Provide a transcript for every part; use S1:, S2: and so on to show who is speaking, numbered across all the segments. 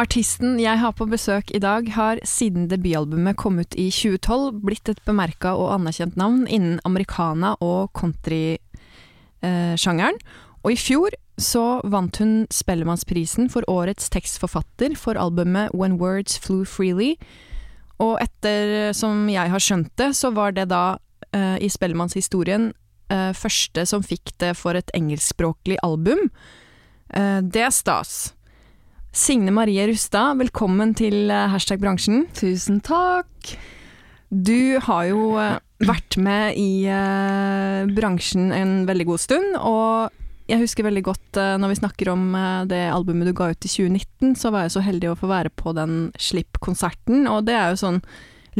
S1: Artisten jeg har på besøk i dag, har siden debutalbumet kom ut i 2012 blitt et bemerka og anerkjent navn innen americana- og countrysjangeren. Og i fjor så vant hun Spellemannsprisen for årets tekstforfatter for albumet When Words Flew Freely. Og etter som jeg har skjønt det, så var det da uh, i Spellemannshistorien uh, første som fikk det for et engelskspråklig album. Uh, det er stas. Signe Marie Rustad, velkommen til hashtag bransjen.
S2: Tusen takk.
S1: Du har jo vært med i bransjen en veldig god stund, og jeg husker veldig godt når vi snakker om det albumet du ga ut i 2019, så var jeg så heldig å få være på den Slipp-konserten, og det er jo sånn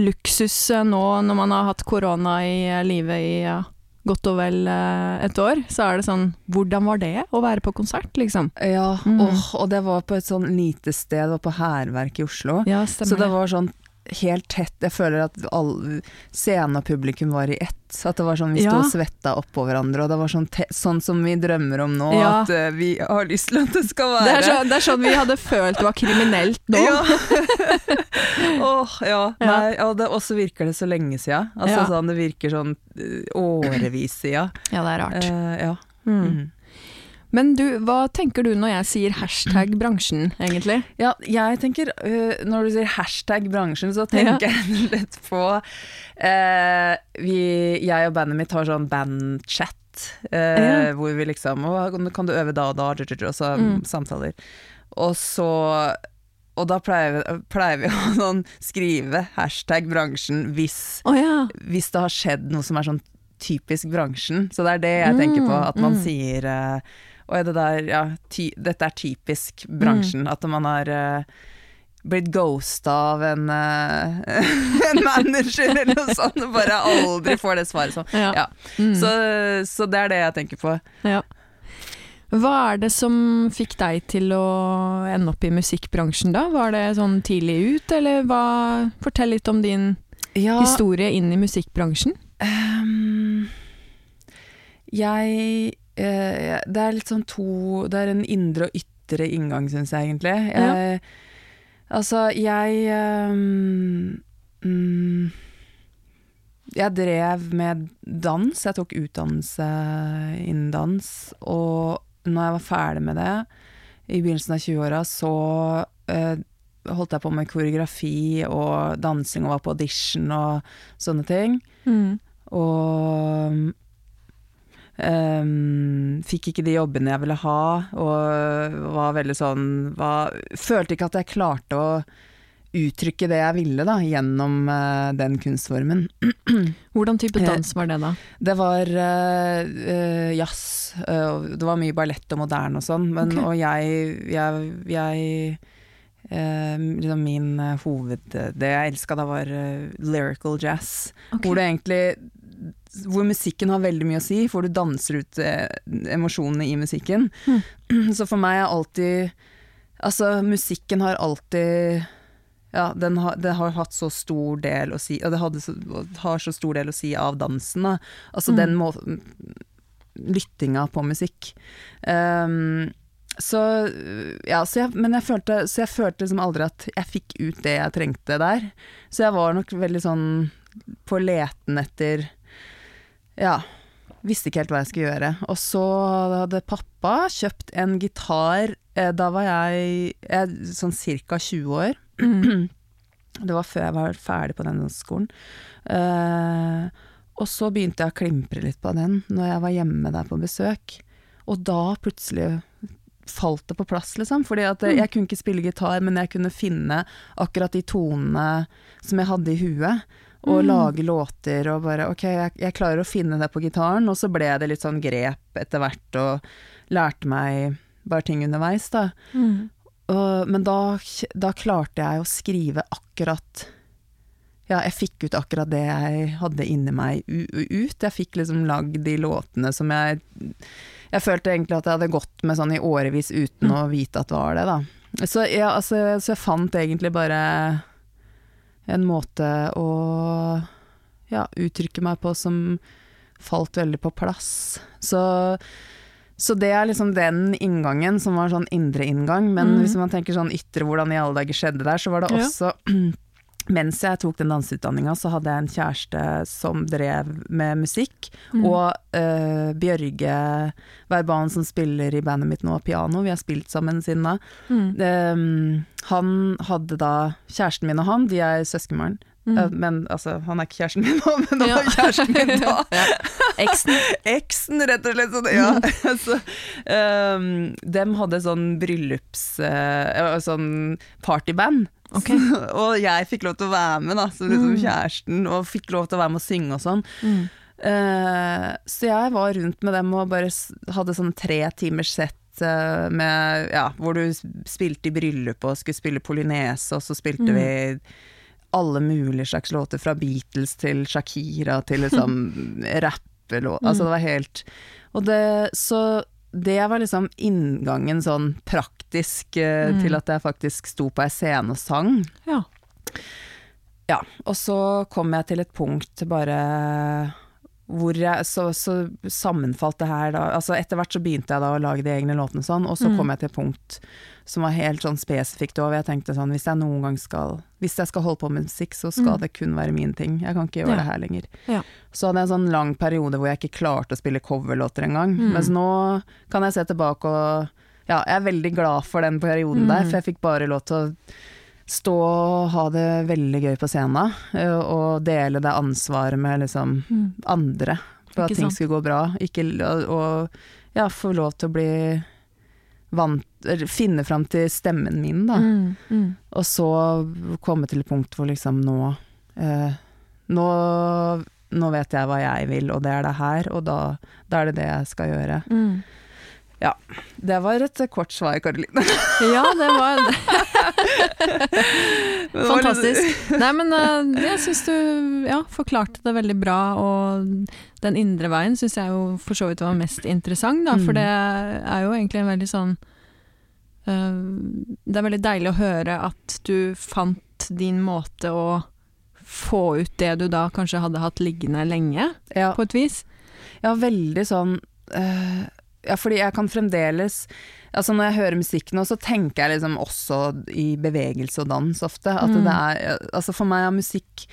S1: luksus nå når man har hatt korona i livet i godt og vel et år, så er det sånn Hvordan var det å være på konsert, liksom?
S2: Ja, mm. og, og det var på et sånn lite sted, det var på Hærverket i Oslo.
S1: Ja,
S2: så det var sånn helt tett. Jeg føler at scenen og publikum var i ett. At det var sånn vi sto og svetta oppå hverandre, og det var sånn, sånn, som vi drømmer om nå. Ja. At uh, vi har lyst til at det skal være.
S1: Det er, så, det er sånn vi hadde følt det var kriminelt nå.
S2: Ja. oh, ja. Nei, og så virker det så lenge sia. Altså, sånn, det virker sånn årevis sia.
S1: Ja, det er rart.
S2: Uh, ja.
S1: Mm. Mm. Men du, hva tenker du når jeg sier hashtag bransjen, egentlig?
S2: Ja, jeg tenker, uh, når du sier hashtag bransjen, så tenker ja. jeg litt på uh, vi, Jeg og bandet mitt har sånn bandchat. Uh, ja. Hvor vi liksom Kan du øve da og da? Og så mm. samtaler. Og så og da pleier, pleier vi å sånn, skrive hashtag bransjen hvis,
S1: oh, ja.
S2: hvis det har skjedd noe som er sånn typisk bransjen. Så det er det jeg tenker på, at man mm. sier uh, og det der, ja, ty, dette er typisk bransjen. Mm. At man har uh, blitt ghosta av en, uh, en manager eller noe sånt, og bare aldri får det svaret sånn. Ja. Ja. Mm. Så, så, det er det jeg tenker på.
S1: Ja. Hva er det som fikk deg til å ende opp i musikkbransjen da? Var det sånn tidlig ut, eller hva Fortell litt om din historie inn i musikkbransjen. Um,
S2: jeg eh, Det er litt sånn to Det er en indre og ytre inngang, syns jeg egentlig. Jeg, ja. Altså, jeg um, mm, Jeg drev med dans. Jeg tok utdannelse innen dans. Og når jeg var ferdig med det, i begynnelsen av 20-åra, så uh, holdt jeg på med koreografi og dansing og var på audition og sånne ting. Mm. Og Um, fikk ikke de jobbene jeg ville ha, og var veldig sånn var, Følte ikke at jeg klarte å uttrykke det jeg ville da, gjennom uh, den kunstformen.
S1: Hvordan type dans var det, da?
S2: Det var uh, uh, jazz. det var mye ballett og moderne og sånn, men okay. og jeg, jeg, jeg liksom min hoved... Det jeg elska da, var lyrical jazz. Okay. Hvor det egentlig hvor musikken har veldig mye å si, for du danser ut eh, emosjonene i musikken. Mm. Så for meg er alltid Altså, musikken har alltid Ja, den har, det har hatt så stor del å si Og det så, har så stor del å si av dansen, da. Altså mm. den må, Lyttinga på musikk. Um, så ja, så jeg, men jeg følte, så jeg følte liksom aldri at jeg fikk ut det jeg trengte der. Så jeg var nok veldig sånn på leten etter ja. Visste ikke helt hva jeg skulle gjøre. Og så hadde pappa kjøpt en gitar. Eh, da var jeg, jeg sånn ca. 20 år. Mm. Det var før jeg var ferdig på den skolen. Uh, og så begynte jeg å klimpre litt på den når jeg var hjemme der på besøk. Og da plutselig falt det på plass, liksom. Fordi at
S1: Mm.
S2: jeg kunne ikke spille gitar, men jeg kunne finne akkurat de tonene som jeg hadde i huet. Og
S1: Mm.
S2: lage låter og bare Ok, jeg, jeg klarer å finne det på gitaren. Og så ble det litt sånn grep etter hvert, og lærte meg bare ting underveis, da.
S1: Mm.
S2: Og, men da, da klarte jeg å skrive akkurat Ja, jeg fikk ut akkurat det jeg hadde inni meg ut. Jeg fikk liksom lagd de låtene som jeg Jeg følte egentlig at jeg hadde gått med sånn i årevis uten
S1: Mm.
S2: å vite at det var det, da. Så, ja, altså, så jeg fant egentlig bare en måte å ja, uttrykke meg på som falt veldig på plass. Så så det er liksom den inngangen som var sånn indre inngang, men
S1: Mm.
S2: hvis man tenker sånn ytre, hvordan i alle dager skjedde der, så var det
S1: Ja.
S2: Mens jeg tok den danseutdanninga, så hadde jeg en kjæreste som drev med musikk.
S1: Mm.
S2: Og uh, Bjørge Verban, som spiller i bandet mitt nå, piano, vi har spilt sammen siden da.
S1: Mm.
S2: Um, han hadde da Kjæresten min og han, de er søskenbarn.
S1: Mm.
S2: Eh, men altså, han er ikke kjæresten min nå, men han
S1: Ja.
S2: var kjæresten min da.
S1: Eksen.
S2: Eksen, rett og slett. Sånn, ja. så, um, dem hadde sånn bryllups... Uh, sånn partyband.
S1: Ok.
S2: og jeg fikk lov til å være med, da, som liksom
S1: Mm.
S2: kjæresten, og fikk lov til å være med og synge og sånn.
S1: Mm.
S2: Uh, så jeg var rundt med dem og bare hadde sånn tre timers sett eh, med, ja, hvor du spilte i bryllup og skulle spille polynese, og så spilte
S1: Mm.
S2: vi alle mulige slags låter, fra Beatles til Shakira til liksom rappelåter. Altså det var helt det Så det var liksom inngangen sånn praktisk eh,
S1: Mm.
S2: til at jeg faktisk sto på ei scene og sang.
S1: Ja.
S2: Ja, og så kom jeg til et punkt bare hvor jeg så, så sammenfalt det her da Altså etter hvert så begynte jeg da å lage de egne låtene sånn, og så
S1: Mm.
S2: kom jeg til et punkt som var helt sånn spesifikt over. Jeg tenkte sånn hvis jeg noen gang skal Hvis jeg skal holde på med musikk, så skal
S1: Mm.
S2: det kun være min ting. Jeg kan ikke gjøre
S1: Ja.
S2: det her lenger.
S1: Ja.
S2: Så hadde jeg en sånn lang periode hvor jeg ikke klarte å spille coverlåter engang.
S1: Mm.
S2: Mens nå kan jeg se tilbake og Ja, jeg er veldig glad for den perioden der,
S1: Mm.
S2: for jeg fikk bare lov til å stå og ha det veldig gøy på scenen, eh, og dele det ansvaret med liksom
S1: Mm.
S2: andre, for at ting skulle gå bra. Ikke, og, og ja, få lov til å bli vant Finne fram til stemmen min, da.
S1: Mm. Mm.
S2: Og så komme til et punkt hvor liksom nå eh, nå, nå vet jeg hva jeg vil, og det er det her, og da, da er det det jeg skal gjøre.
S1: Mm.
S2: Det var et kort svar, Karoline.
S1: Ja, det var
S2: det
S1: fantastisk. Nei, men eh, jeg syns du ja, forklarte det veldig bra, og den indre veien syns jeg jo for så vidt var mest interessant, da, for
S2: Mm.
S1: det er jo egentlig en veldig sånn eh, Det er veldig deilig å høre at du fant din måte å få ut det du da kanskje hadde hatt liggende lenge,
S2: Ja,
S1: på et vis.
S2: ja, veldig sånn eh, Ja, fordi jeg kan fremdeles Altså Når jeg hører musikk nå, så tenker jeg liksom også i bevegelse og dans ofte. At
S1: Mm.
S2: det er Altså for meg har musikk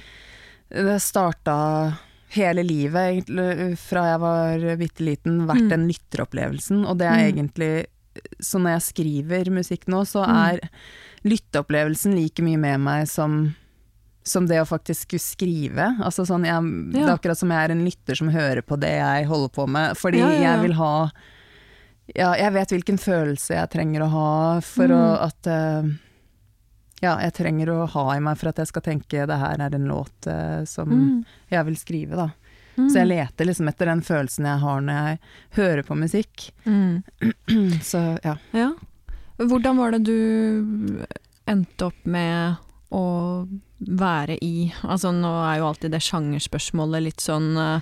S2: Det starta hele livet, egentlig, fra jeg var bitte liten, vært
S1: Mm.
S2: den lytteropplevelsen. Og det er
S1: Mm.
S2: egentlig Så når jeg skriver musikk nå, så
S1: Mm.
S2: er lytteopplevelsen like mye med meg som som det å faktisk skulle skrive. Altså sånn, jeg, Det er akkurat som jeg er en lytter som hører på det jeg holder på med. Fordi
S1: Ja, ja, ja.
S2: jeg vil ha Ja, jeg vet hvilken følelse jeg trenger å ha for
S1: Mm.
S2: å at uh, Ja, jeg trenger å ha i meg for at jeg skal tenke det her er en låt uh, som
S1: Mm.
S2: jeg vil skrive, da.
S1: Mm.
S2: Så jeg leter liksom etter den følelsen jeg har når jeg hører på musikk.
S1: Mm.
S2: Så ja.
S1: Ja. Hvordan var det du endte opp med å være i Altså nå er jo alltid det sjangerspørsmålet litt sånn eh,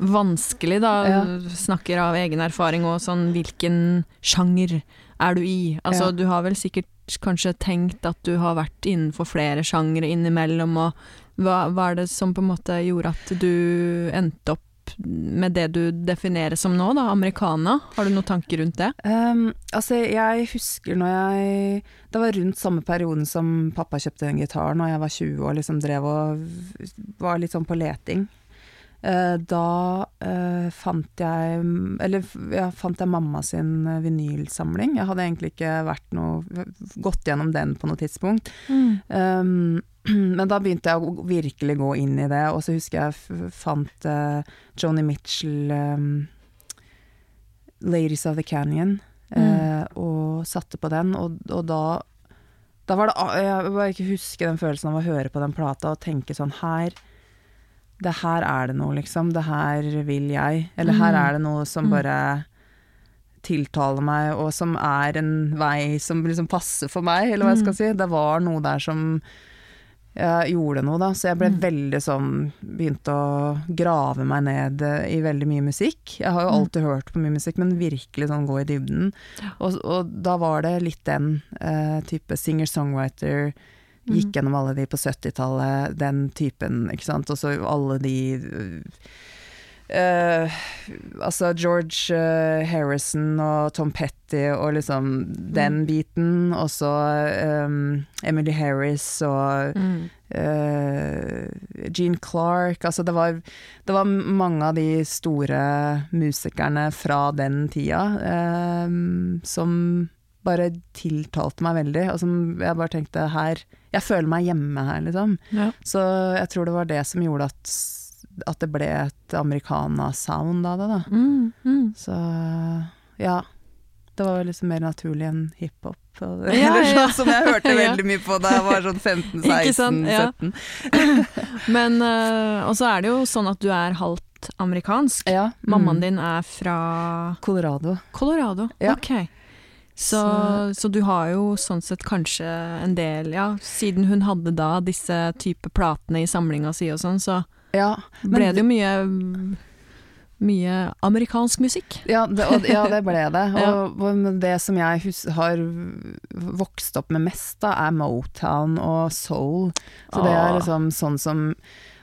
S1: vanskelig, da.
S2: Ja.
S1: Snakker av egen erfaring og sånn hvilken sjanger er du i? Altså
S2: Ja.
S1: du har vel sikkert kanskje tenkt at du har vært innenfor flere sjangere innimellom, og hva, hva er det som på en måte gjorde at du endte opp med det du definerer som nå, da, americana? Har du noen tanker rundt det?
S2: Um, altså, jeg husker når jeg Det var rundt samme perioden som pappa kjøpte den gitaren, og jeg var 20 og liksom drev og var litt sånn på leting. Eh, da eh, fant jeg Eller ja, fant jeg mamma sin eh, vinylsamling. Jeg hadde egentlig ikke vært noe gått gjennom den på noe tidspunkt. Um, men da begynte jeg å virkelig gå inn i det, og så husker jeg fant uh, Joni Mitchell um, 'Ladies of the Canyon', uh, og satte på den, og, og da da var det Jeg bare ikke huske den følelsen av å høre på den plata og tenke sånn her Det her er det noe, liksom. Det her vil jeg. Eller her er det noe som bare tiltaler meg, og som er en vei som liksom passer for meg, eller hva jeg skal si. Det var noe der som jeg gjorde noe, da. Så jeg ble
S1: Mm.
S2: veldig sånn Begynte å grave meg ned i veldig mye musikk. Jeg har jo
S1: Mm.
S2: alltid hørt på mye musikk, men virkelig sånn gå i dybden.
S1: Ja.
S2: Og, og da var det litt den eh, type singer-songwriter. Gikk
S1: Mm.
S2: gjennom alle de på 70-tallet, den typen, ikke sant. Og så alle de uh, altså George eh, Harrison og Tom Petty og liksom den
S1: Mm.
S2: biten, og så um, Emily Harris og
S1: Mm.
S2: uh, Gene Clark Altså det var, det var mange av de store musikerne fra den tida som bare tiltalte meg veldig, og som jeg bare tenkte her Jeg føler meg hjemme her, liksom.
S1: Ja.
S2: Så jeg tror det var det som gjorde at, at det ble et americana-sound av det, da.
S1: Mm. Mm.
S2: Så ja. Det var liksom mer naturlig enn hiphop.
S1: Ja,
S2: Eller
S1: ja.
S2: sånn som jeg hørte veldig mye på da jeg var sånn 15,
S1: Ikke
S2: 16,
S1: sant, ja.
S2: 17.
S1: Men uh, Og så er det jo sånn at du er halvt amerikansk.
S2: Ja.
S1: Mammaen
S2: mm.
S1: din er fra
S2: Colorado.
S1: Colorado. Ok. Så, så du har jo sånn sett kanskje en del Ja, siden hun hadde da disse type platene i samlinga si og sånn, så
S2: Ja, Men
S1: ble
S2: det-
S1: jo mye mye amerikansk musikk.
S2: ja, det, og, ja, det ble det. Og, og det som jeg hus har vokst opp med mest, da, er Motown og soul. Så det er liksom sånn som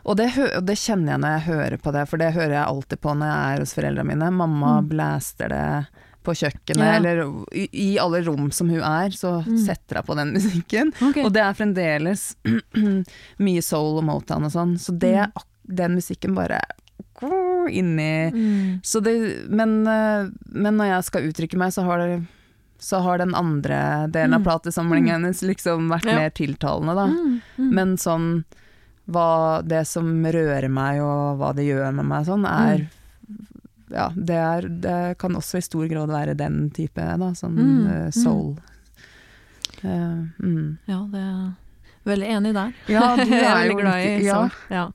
S2: og det, og det kjenner jeg når jeg hører på det, for det hører jeg alltid på når jeg er hos foreldrene mine. Mamma
S1: Mm.
S2: blaster det på kjøkkenet,
S1: Ja.
S2: eller i, i alle rom som hun er, så
S1: Mm.
S2: setter jeg på den musikken.
S1: Okay.
S2: Og det er fremdeles mye soul og Motown og sånn, så det,
S1: Mm.
S2: den musikken bare inni
S1: Mm.
S2: så det, men, eh, men når jeg skal uttrykke meg, så har, det, så har den andre delen av
S1: Mm.
S2: platesamlingen hennes liksom vært
S1: Ja.
S2: mer tiltalende, da.
S1: Mm. Mm.
S2: Men sånn hva det som rører meg, og hva det gjør med meg sånn, er Ja, det, er, det kan også i stor grad være den type, da. Sånn
S1: Mm,
S2: uh, soul. Uh, mm.
S1: Ja, det er veldig enig der.
S2: Ja, du
S1: jeg er
S2: er
S1: veldig glad i
S2: ja.
S1: sånn. Ja.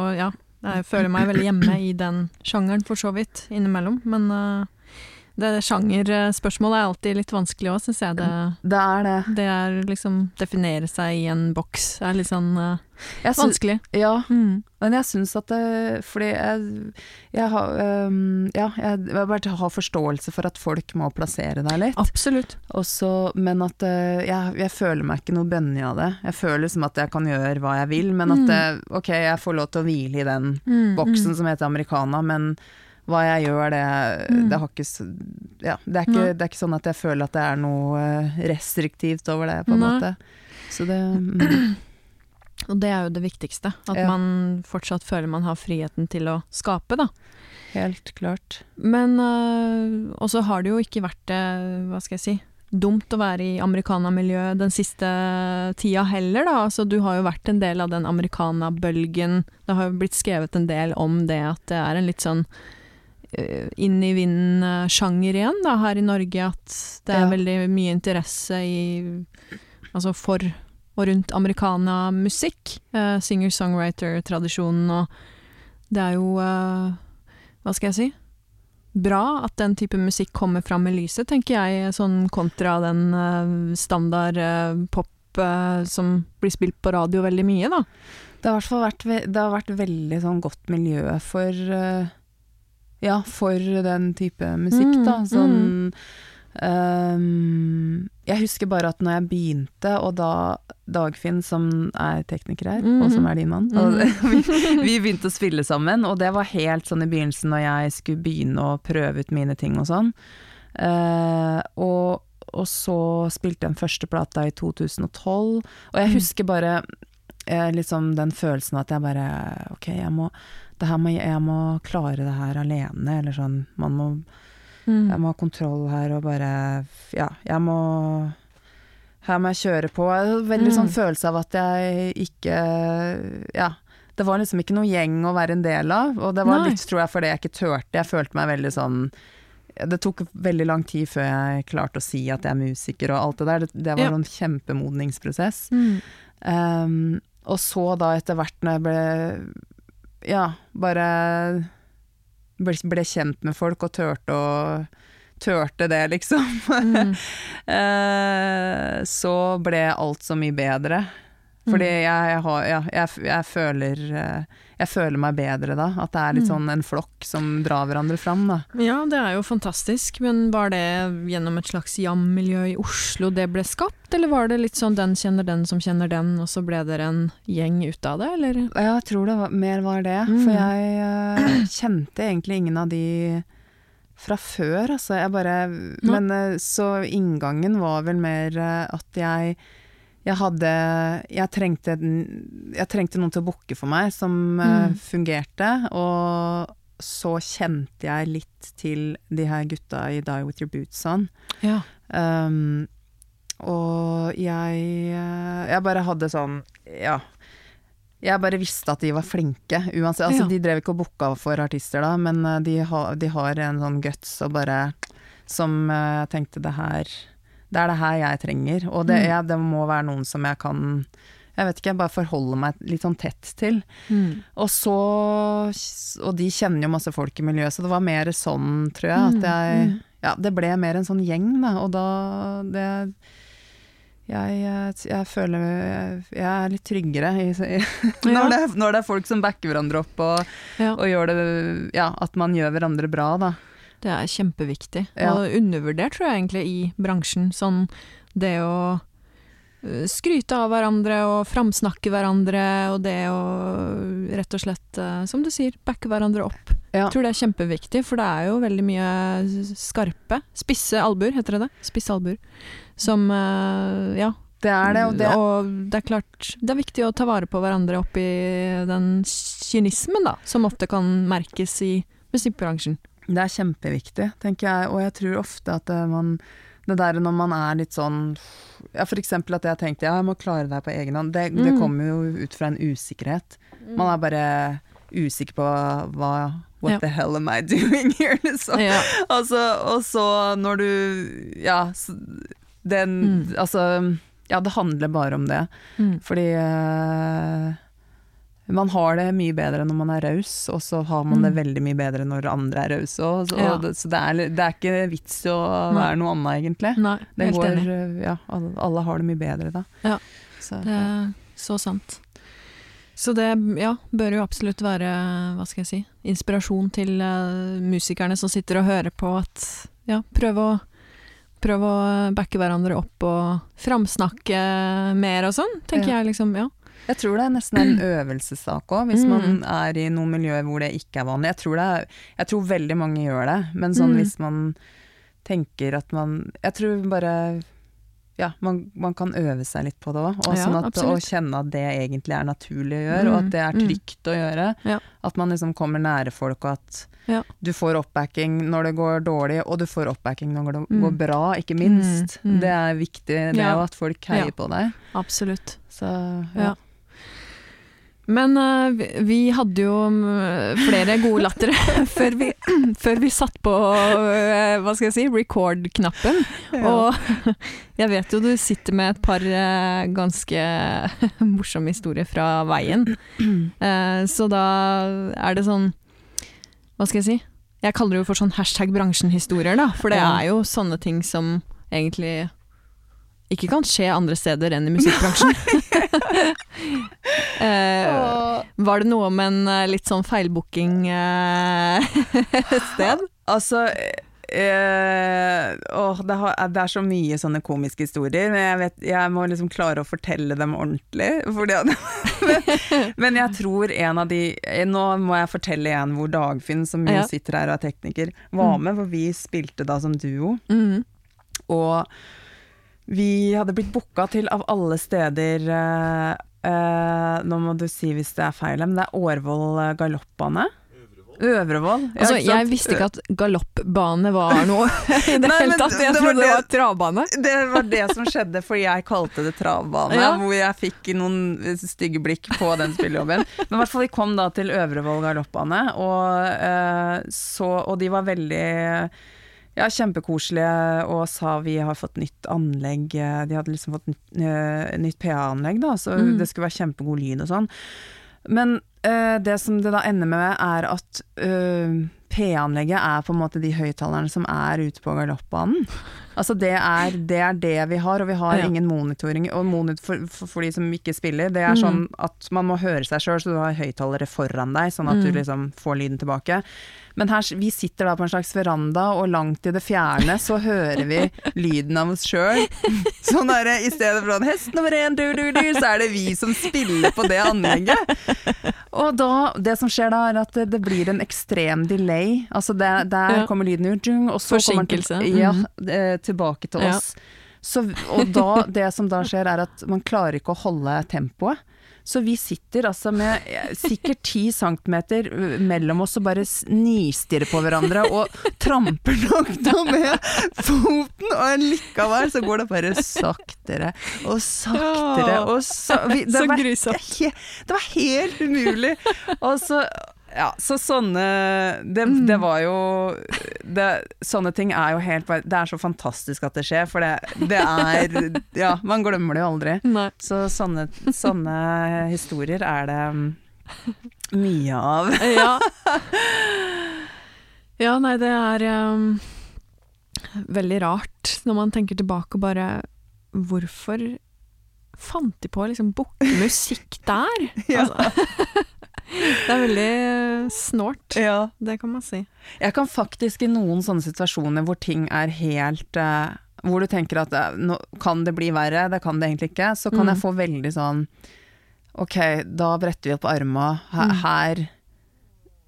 S1: Og ja, jeg føler meg veldig hjemme i den sjangeren for så vidt, innimellom. Men uh, det sjangerspørsmålet er alltid litt vanskelig òg, syns jeg. Det,
S2: Det er det.
S1: det er liksom Definere seg i en boks er litt sånn uh,
S2: Jeg syns-
S1: vanskelig.
S2: Ja,
S1: Mm.
S2: Men jeg syns at det Fordi jeg, jeg har um, Ja, jeg, jeg bare har forståelse for at folk må plassere deg litt.
S1: Absolutt.
S2: Også, men at uh, jeg, jeg føler meg ikke noe bønnig av det. Jeg føler som at jeg kan gjøre hva jeg vil, men at
S1: Mm.
S2: det, ok, jeg får lov til å hvile i den
S1: Mm,
S2: boksen
S1: mm.
S2: som heter americana, men hva jeg gjør, det,
S1: Mm.
S2: det har ikke Ja, det er ikke, det er ikke sånn at jeg føler at det er noe restriktivt over det, på en
S1: Nei.
S2: måte. Så det mm,
S1: Og det er jo det viktigste. At
S2: Ja.
S1: man fortsatt føler man har friheten til å skape, da.
S2: Helt klart.
S1: Men øh, Og så har det jo ikke vært det, hva skal jeg si dumt å være i americana-miljø den siste tida heller, da. Altså, du har jo vært en del av den americana-bølgen. Det har jo blitt skrevet en del om det at det er en litt sånn uh, inn i vinden-sjanger igjen da, her i Norge. At det er
S2: Ja.
S1: veldig mye interesse i Altså for og rundt americana-musikk. Uh, Singer-songwriter-tradisjonen og Det er jo uh, Hva skal jeg si? Bra at den type musikk kommer fram i lyset, tenker jeg, sånn kontra den uh, standard pop som blir spilt på radio veldig mye, da.
S2: Det har i hvert fall vært, det har vært veldig sånn godt miljø for Ja, for den type musikk,
S1: Mm,
S2: da. Sånn
S1: mm.
S2: ehm, Jeg husker bare at når jeg begynte, og da Dagfinn, som er tekniker her, og
S1: Mhm.
S2: som er din mann, og vi, vi begynte å spille sammen, og det var helt sånn i begynnelsen når jeg skulle begynne å prøve ut mine ting og sånn. Uh, og, og så spilte jeg den første plata i 2012, og jeg
S1: Mm.
S2: husker bare uh, liksom den følelsen at jeg bare Ok, jeg må, det her må, jeg må klare det her alene, eller sånn Man må,
S1: Mm.
S2: jeg må ha kontroll her og bare Ja, jeg må her må jeg kjøre på. Jeg hadde Veldig sånn
S1: Mm.
S2: følelse av at jeg ikke Ja. Det var liksom ikke noe gjeng å være en del av, og det var
S1: Nei.
S2: litt, tror jeg, fordi jeg ikke turte. Jeg følte meg veldig sånn Det tok veldig lang tid før jeg klarte å si at jeg er musiker og alt det der. Det, det var
S1: Ja.
S2: en kjempemodningsprosess.
S1: Mm.
S2: Um, og så da etter hvert når jeg ble Ja, bare ble, ble kjent med folk og turte å Turte det, liksom.
S1: Mm.
S2: Eh, så ble alt så mye bedre. Fordi
S1: Mm.
S2: jeg, jeg har Ja, jeg, jeg føler eh, Jeg føler meg bedre da. At det er litt
S1: Mm.
S2: sånn en flokk som drar hverandre fram, da.
S1: Ja, det er jo fantastisk, men var det gjennom et slags jam-miljø i Oslo det ble skapt, eller var det litt sånn den kjenner den som kjenner den, og så ble dere en gjeng ut av det, eller?
S2: Jeg tror det var, mer var det.
S1: Mm.
S2: For jeg uh, kjente egentlig ingen av de fra før, altså. Jeg bare Men uh, så inngangen var vel mer uh, at jeg jeg hadde Jeg trengte, jeg trengte noen til å booke for meg som eh,
S1: Mm.
S2: fungerte, og så kjente jeg litt til de her gutta i Die With Your Boots On.
S1: Ja.
S2: Um, og jeg eh, Jeg bare hadde sånn Ja. Jeg bare visste at de var flinke. Uansett, altså
S1: Ja.
S2: De drev ikke og booka for artister da, men eh, de, ha, de har en sånn guts og bare Som jeg uh, tenkte det her Det er det her jeg trenger. Og det, jeg, det må være noen som jeg kan Jeg vet ikke, bare forholde meg litt sånn tett til.
S1: Mm.
S2: Og så Og de kjenner jo masse folk i miljøet, så det var mer sånn, tror jeg. At jeg
S1: Mm.
S2: Ja, det ble mer en sånn gjeng, da. Og da det jeg, jeg, jeg føler jeg, jeg er litt tryggere i, i, når, det, når det er folk som backer hverandre opp og,
S1: Ja.
S2: og gjør det Ja, at man gjør hverandre bra, da.
S1: Det er kjempeviktig,
S2: Ja.
S1: og undervurdert tror jeg egentlig i bransjen. Sånn det å øh, skryte av hverandre og framsnakke hverandre, og det å rett og slett, øh, som du sier, backe hverandre opp.
S2: Ja.
S1: Jeg tror det er kjempeviktig, for det er jo veldig mye skarpe, spisse albuer, heter det det? Spisse albuer. Som, øh, ja.
S2: Det er det, og det
S1: og det er klart, det er viktig å ta vare på hverandre oppi den kynismen da, som ofte kan merkes i musikkbransjen.
S2: Det er kjempeviktig, tenker jeg, og jeg tror ofte at eh, man Det der når man er litt sånn Ja, eksempel at jeg tenkte ja, jeg må klare det her på egen hånd. Det, det
S1: Mm.
S2: kommer jo ut fra en usikkerhet. Man er bare usikker på hva What
S1: Ja.
S2: the hell am I doing here, liksom.
S1: Ja.
S2: Altså, og så når du Ja, den
S1: Mm.
S2: Altså Ja, det handler bare om det.
S1: Mm.
S2: Fordi eh, man har det mye bedre når man er raus, og så har man det
S1: Mm.
S2: veldig mye bedre når andre er rause. Så,
S1: Ja.
S2: så det er, det er ikke vits i å
S1: Nei.
S2: være noe annet, egentlig.
S1: Nei,
S2: Det går,
S1: enig.
S2: eh, ja, alle, alle har det mye bedre da.
S1: Ja.
S2: Så,
S1: Det er så sant. Så det ja, bør jo absolutt være, hva skal jeg si, inspirasjon til eh, musikerne som sitter og hører på at ja, prøv å Prøv å backe hverandre opp og framsnakke mer og sånn, tenker
S2: Ja.
S1: jeg liksom, ja.
S2: Jeg tror det er nesten en øvelsessak òg, hvis
S1: Mm.
S2: man er i noen miljøer hvor det ikke er vanlig. Jeg tror, det er, jeg tror veldig mange gjør det, men sånn
S1: Mm.
S2: hvis man tenker at man Jeg tror bare ja, man, man kan øve seg litt på det òg, og,
S1: Ja,
S2: sånn at, og kjenne at det egentlig er naturlig å gjøre, og
S1: Mm,
S2: at det er
S1: mm.
S2: trygt å gjøre.
S1: Ja.
S2: At man liksom kommer nære folk, og at
S1: Ja.
S2: du får oppbacking når det går dårlig, og du får oppbacking når det
S1: Mm.
S2: går bra, ikke minst.
S1: Mm, mm.
S2: Det er viktig, det òg, at folk heier på deg.
S1: Absolutt.
S2: Så
S1: Ja.
S2: Ja.
S1: Men uh, vi, hadde jo mm, flere gode latter før, vi, før vi satt på uh, hva skal jeg si, record-knappen. Og jeg vet jo du sitter med et par uh, ganske morsomme historier fra veien. Så da er det sånn Hva skal jeg si? Jeg kaller det jo for sånn hashtag bransjenhistorier, da. For det er jo sånne ting som egentlig ikke kan skje andre steder enn i musikkbransjen.
S2: Og-
S1: var det noe med en eh, litt sånn feilbooking et sted?
S2: Altså Uh, oh, det, har, det er så mye sånne komiske historier, men jeg, vet, jeg må liksom klare å fortelle dem ordentlig. Fordi men, men jeg tror en av de Nå må jeg fortelle en hvor Dagfinn, som jo
S1: Ja.
S2: sitter her og er tekniker, var
S1: Mm.
S2: med, for vi spilte da som duo.
S1: Mm.
S2: Og vi hadde blitt booka til av alle steder eh, eh, Nå må du si hvis det er feil, men det er Årvoll Galoppbane. Øvrevoll. Ja,
S1: Altså, jeg visste ikke at galoppbane var noe i det hele tatt. Jeg trodde det
S2: det-
S1: var travbane.
S2: Det var det som skjedde, for jeg kalte det travbane.
S1: Ja.
S2: Hvor jeg fikk noen stygge blikk på den spillejobben. Men i hvert fall, vi kom da til Øvrevoll galoppbane, og, uh, så, og de var veldig ja, kjempekoselige og sa vi har fått nytt anlegg. eh, De hadde liksom fått nytt, eh, nytt PA-anlegg, da, så
S1: Mm.
S2: det skulle være kjempegod lyd og sånn. Men eh, det som det da ender med, er at eh, P-anlegget er på en måte de høyttalerne som er ute på galoppbanen. Altså det er, det er det vi har, og vi har
S1: Ja.
S2: ingen monitoring. Og monitor, for, for, for de som ikke spiller, det er
S1: Mm.
S2: sånn at man må høre seg sjøl, så du har høyttalere foran deg, sånn at du
S1: Mm.
S2: liksom får lyden tilbake. Men her, vi sitter da på en slags veranda, og langt i det fjerne så hører vi lyden av oss sjøl. Sånn derre i stedet for sånn hest nummer én, du, du, du, så er det vi som spiller på det anlegget. Og da, det som skjer da, er at det, det blir en ekstrem delay. Altså det, der
S1: Ja.
S2: kommer lyden ut, og så kommer den
S1: Forsinkelse.
S2: til, ja,
S1: Mhm.
S2: Tilbake til oss. Så, og da, det som da skjer, er at man klarer ikke å holde tempoet. Så vi sitter altså med eh, sikkert ti centimeter eh, mellom oss og bare nistirrer på hverandre og tramper nok da med foten, og likevel så går det bare saktere og saktere og sa vi, det var. Det var helt umulig. Og så ja, så sånne det,
S1: Mm.
S2: det var jo det, Sånne ting er jo helt Det er så fantastisk at det skjer, for det, det er Ja, man glemmer det jo aldri.
S1: Nei.
S2: Så sånne, sånne historier er det mm, mye av.
S1: Ja. ja, nei, det er um, veldig rart når man tenker tilbake og bare Hvorfor fant de på å liksom booke musikk der?
S2: Ja.
S1: Altså, det er veldig snålt,
S2: Ja.
S1: det kan man si.
S2: Jeg kan faktisk i noen sånne situasjoner hvor ting er helt uh, Hvor du tenker at uh, nå kan det bli verre, det kan det egentlig ikke, så kan
S1: Mm.
S2: jeg få veldig sånn Ok, da bretter vi opp arma. Her,
S1: Mm.
S2: her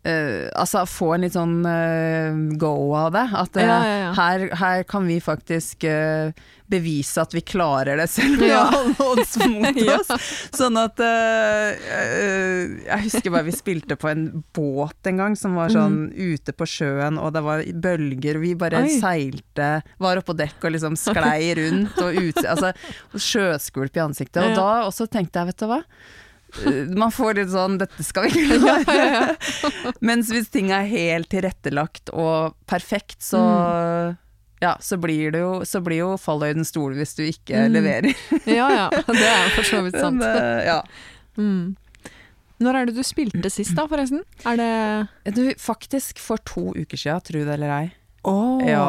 S2: Uh, Altså få en litt sånn uh, go av det. At uh,
S1: Ja, ja, ja.
S2: Her, her kan vi faktisk eh, bevise at vi klarer det, selv om vi har alle odds mot oss. Sånn at eh, Jeg husker bare vi spilte på en båt en gang som var sånn ute på sjøen, og det var bølger, og vi bare
S1: Mm. Oi.
S2: seilte, var oppe på dekk og liksom sklei rundt, og ut, altså sjøskvulp i ansiktet. Og da også tenkte jeg, vet du hva. Eh, Man får litt sånn 'dette skal vi ikke
S1: Ja, ja, ja.
S2: Mens hvis ting er helt tilrettelagt og perfekt, så
S1: Mm.
S2: Ja, så blir det jo, så blir jo fallhøyden stor hvis du ikke
S1: Mm.
S2: leverer.
S1: ja, ja. Det er for så vidt sant.
S2: Men, eh, ja.
S1: Mm. Når er det du spilte sist, da, forresten? Er det
S2: Du, faktisk for to uker siden, tro det eller ei.
S1: Oh.
S2: Ja.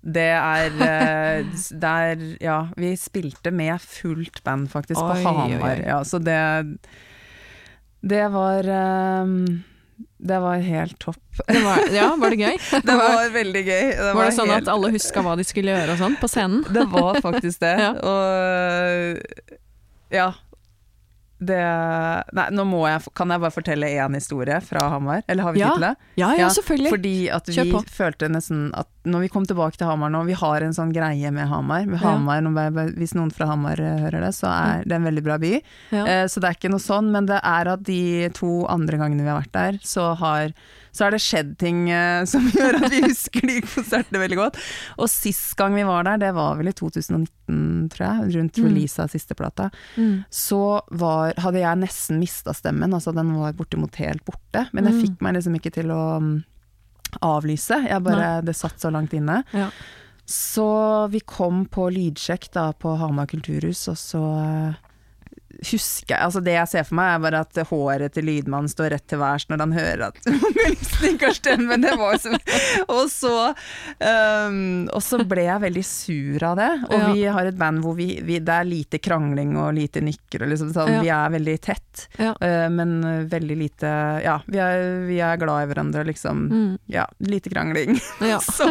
S2: Det er, der, er Ja, vi spilte med fullt band faktisk
S1: Oi,
S2: på Hamar. Ja, så det Det var ehm, Det var helt topp.
S1: Det var, ja, var det gøy?
S2: Det var veldig gøy. Det
S1: Var det sånn
S2: helt-
S1: at alle huska hva de skulle gjøre og sånn på scenen?
S2: Det var faktisk det.
S1: Ja.
S2: Og ja. Det Nei, nå jeg Kan jeg bare fortelle én historie fra Hamar? Eller har vi
S1: Ja,
S2: tid?
S1: Ja, ja,
S2: Ja,
S1: selvfølgelig.
S2: Fordi at vi følte nesten at når vi kom tilbake til Hamar nå, vi har en sånn greie med Hamar. Med Hamar nå hvis noen fra Hamar eh, hører det, så er det en veldig bra by.
S1: Ja.
S2: Eh, Så det er ikke noe sånn, men det er at de to andre gangene vi har vært der, så har så har det skjedd ting eh, som gjør at vi husker de konsertene veldig godt. Og sist gang vi var der, det var vel i 2019, tror jeg, rundt
S1: Mm.
S2: release av siste plata,
S1: Mm.
S2: så var, hadde jeg nesten mista stemmen, altså den var bortimot helt borte. Men jeg
S1: Mm.
S2: fikk meg liksom ikke til å mm, avlyse, jeg bare, det satt så langt inne.
S1: Ja.
S2: Så vi kom på lydsjekk da på Hamar kulturhus, og så eh, husker Altså det jeg ser for meg, er bare at håret til lydmannen står rett til værs når han hører at vokalisten ikke har. Det var som, Og så um, Og så ble jeg veldig sur av det. Og
S1: Ja.
S2: vi har et band hvor vi, vi, det er lite krangling og lite nykker og liksom sånn.
S1: Ja.
S2: Vi er veldig tett,
S1: Ja.
S2: uh, men veldig lite Ja, vi er, vi er glad i hverandre, liksom.
S1: Mm.
S2: Ja, lite krangling.
S1: Ja.
S2: Så,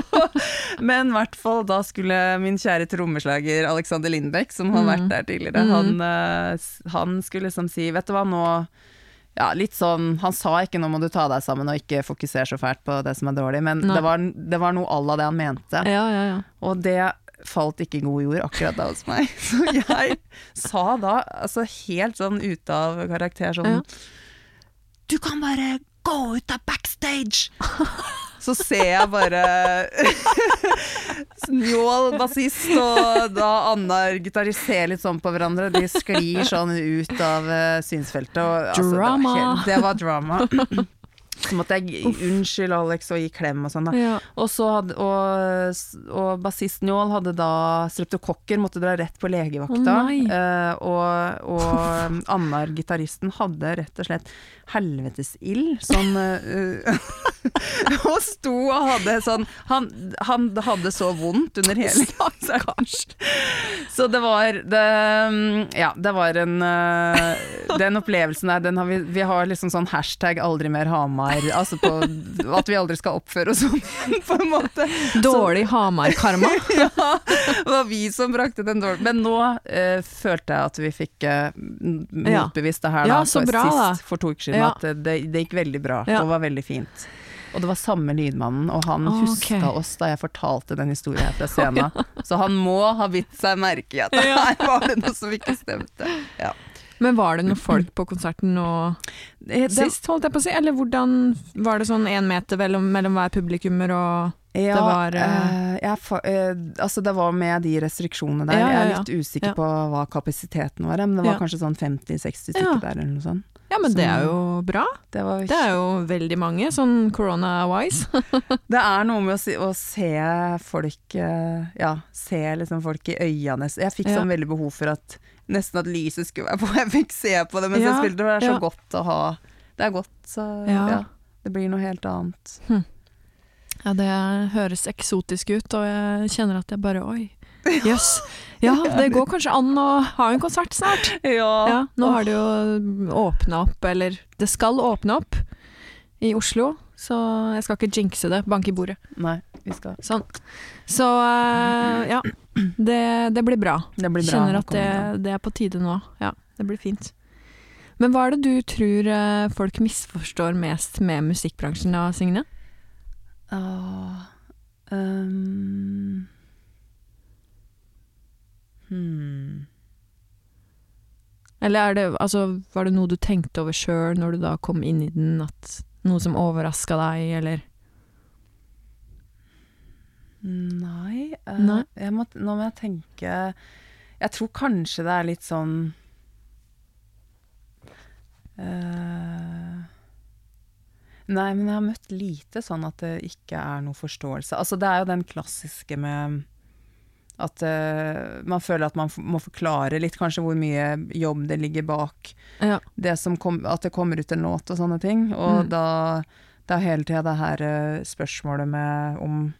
S2: men i hvert fall da skulle min kjære trommeslager Alexander Lindbekk, som har
S1: Mm.
S2: vært der tidligere,
S1: Mm.
S2: han, s- han skulle liksom si Vet du hva, nå ja, litt sånn, Han sa ikke 'nå må du ta deg sammen og ikke fokusere så fælt på det som er dårlig', men det var, det var noe à la det han mente.
S1: ja, ja, ja.
S2: Og det falt ikke i god jord akkurat da hos meg. Så jeg sa da, altså helt sånn ute av karakter, sånn. Du kan bare Gå ut av backstage! Så ser jeg bare Njål bassist og da Annar gitarist ser litt sånn på hverandre. De sklir sånn ut av eh, synsfeltet. Og, altså,
S1: Drama.
S2: Det var, helt, det var drama. Så måtte jeg unnskylde Alex og gi klem og sånn. da.
S1: Ja.
S2: Og, så hadde, og, og bassist Njål hadde da streptokokker, måtte dra rett på legevakta.
S1: Oh.
S2: Eh, og og Annar, gitaristen, hadde rett og slett helvetesild. Sånn uh, Og sto og hadde sånn han, han hadde så vondt under hele Stakkars. Så det var det, Ja, det var en uh, Den opplevelsen der, den har vi Vi har liksom sånn hashtag 'aldri mer Hamar'. Altså på at vi aldri skal oppføre oss sånn, på en måte.
S1: Dårlig Hamar-karma.
S2: Ja, det var vi som brakte den dårlig Men nå uh, følte jeg at vi fikk
S1: uh,
S2: motbevist det her
S1: Ja, så bra,
S2: sist, da. for to uker siden,
S1: Ja.
S2: at det, det, gikk veldig bra.
S1: Ja.
S2: Det var veldig fint. Og det var samme lydmannen, og han
S1: Ok.
S2: huska oss da jeg fortalte den historien fra scenen. Så han må ha bitt seg merke i at her var det noe som ikke stemte. Ja.
S1: Men var det noen folk på konserten nå
S2: det,
S1: sist, holdt jeg på å si? Eller hvordan var det sånn én meter mellom, mellom hver publikummer og
S2: Ja,
S1: Det var, eh,
S2: jeg, eh, altså det var med de restriksjonene der.
S1: Ja, ja,
S2: Jeg er litt usikker på hva kapasiteten var, men det var kanskje sånn 50-60 stykker der eller noe sånt.
S1: Ja, men det er jo bra.
S2: Det, var,
S1: Det er jo veldig mange, sånn corona-wise.
S2: det er noe med å, si, å se folk Ja, se liksom folk i øynene. Jeg fikk sånn veldig behov for at nesten at lyset skulle være på. Jeg fikk se på det mens
S1: Ja,
S2: jeg spilte. Det er så godt å ha Det er godt, så Ja. Det blir noe helt annet.
S1: Ja, det høres eksotisk ut, og jeg kjenner at jeg bare Oi, jøss. Ja, det går kanskje an å ha en konsert snart. Ja, nå har det jo åpna opp, eller det skal åpne opp i Oslo, så jeg skal ikke jinxe det. Banke i bordet.
S2: Nei, vi skal
S1: Sånn. Så eh, ja, det, det blir bra.
S2: Det blir bra.
S1: Kjenner at det,
S2: det.
S1: det er på tide nå. Ja, det blir fint. Men hva er det du tror eh, folk misforstår mest med musikkbransjen da, Signe?
S2: Åh, ehm, hmm.
S1: Eller er det, altså, var det noe du tenkte over sjøl når du da kom inn i den, at noe som overraska deg, eller
S2: Nei, uh,
S1: Nei.
S2: Må, nå må jeg tenke Jeg tror kanskje det er litt sånn eh, Nei, men jeg har møtt lite sånn at det ikke er noe forståelse. Altså, det er jo den klassiske med at uh, man føler at man må forklare litt kanskje hvor mye jobb det ligger bak
S1: Ja.
S2: det som kom, at det kommer ut en låt og sånne ting. Og
S1: Mm.
S2: da det er hele tida det her uh, spørsmålet med om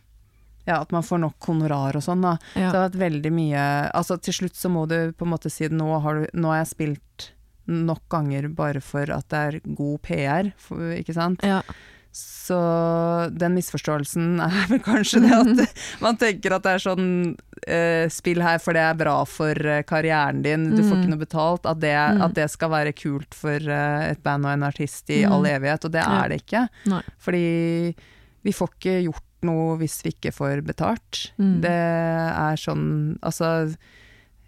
S2: ja, at man får nok honorar og sånn, da.
S1: ja.
S2: Det har vært veldig mye Altså til slutt så må du på en måte si nå har, du, nå har jeg spilt nok ganger bare for at det er god PR, ikke sant.
S1: ja.
S2: Så den misforståelsen er vel kanskje det at man tenker at det er sånn eh, Spill her for det er bra for eh, karrieren din, du får
S1: Mm.
S2: ikke noe betalt. At det,
S1: Mm.
S2: at det skal være kult for eh, et band og en artist i
S1: Mm.
S2: all evighet, og det er det ikke.
S1: Nei.
S2: Fordi vi får ikke gjort noe hvis vi ikke får betalt.
S1: Mm.
S2: Det er sånn Altså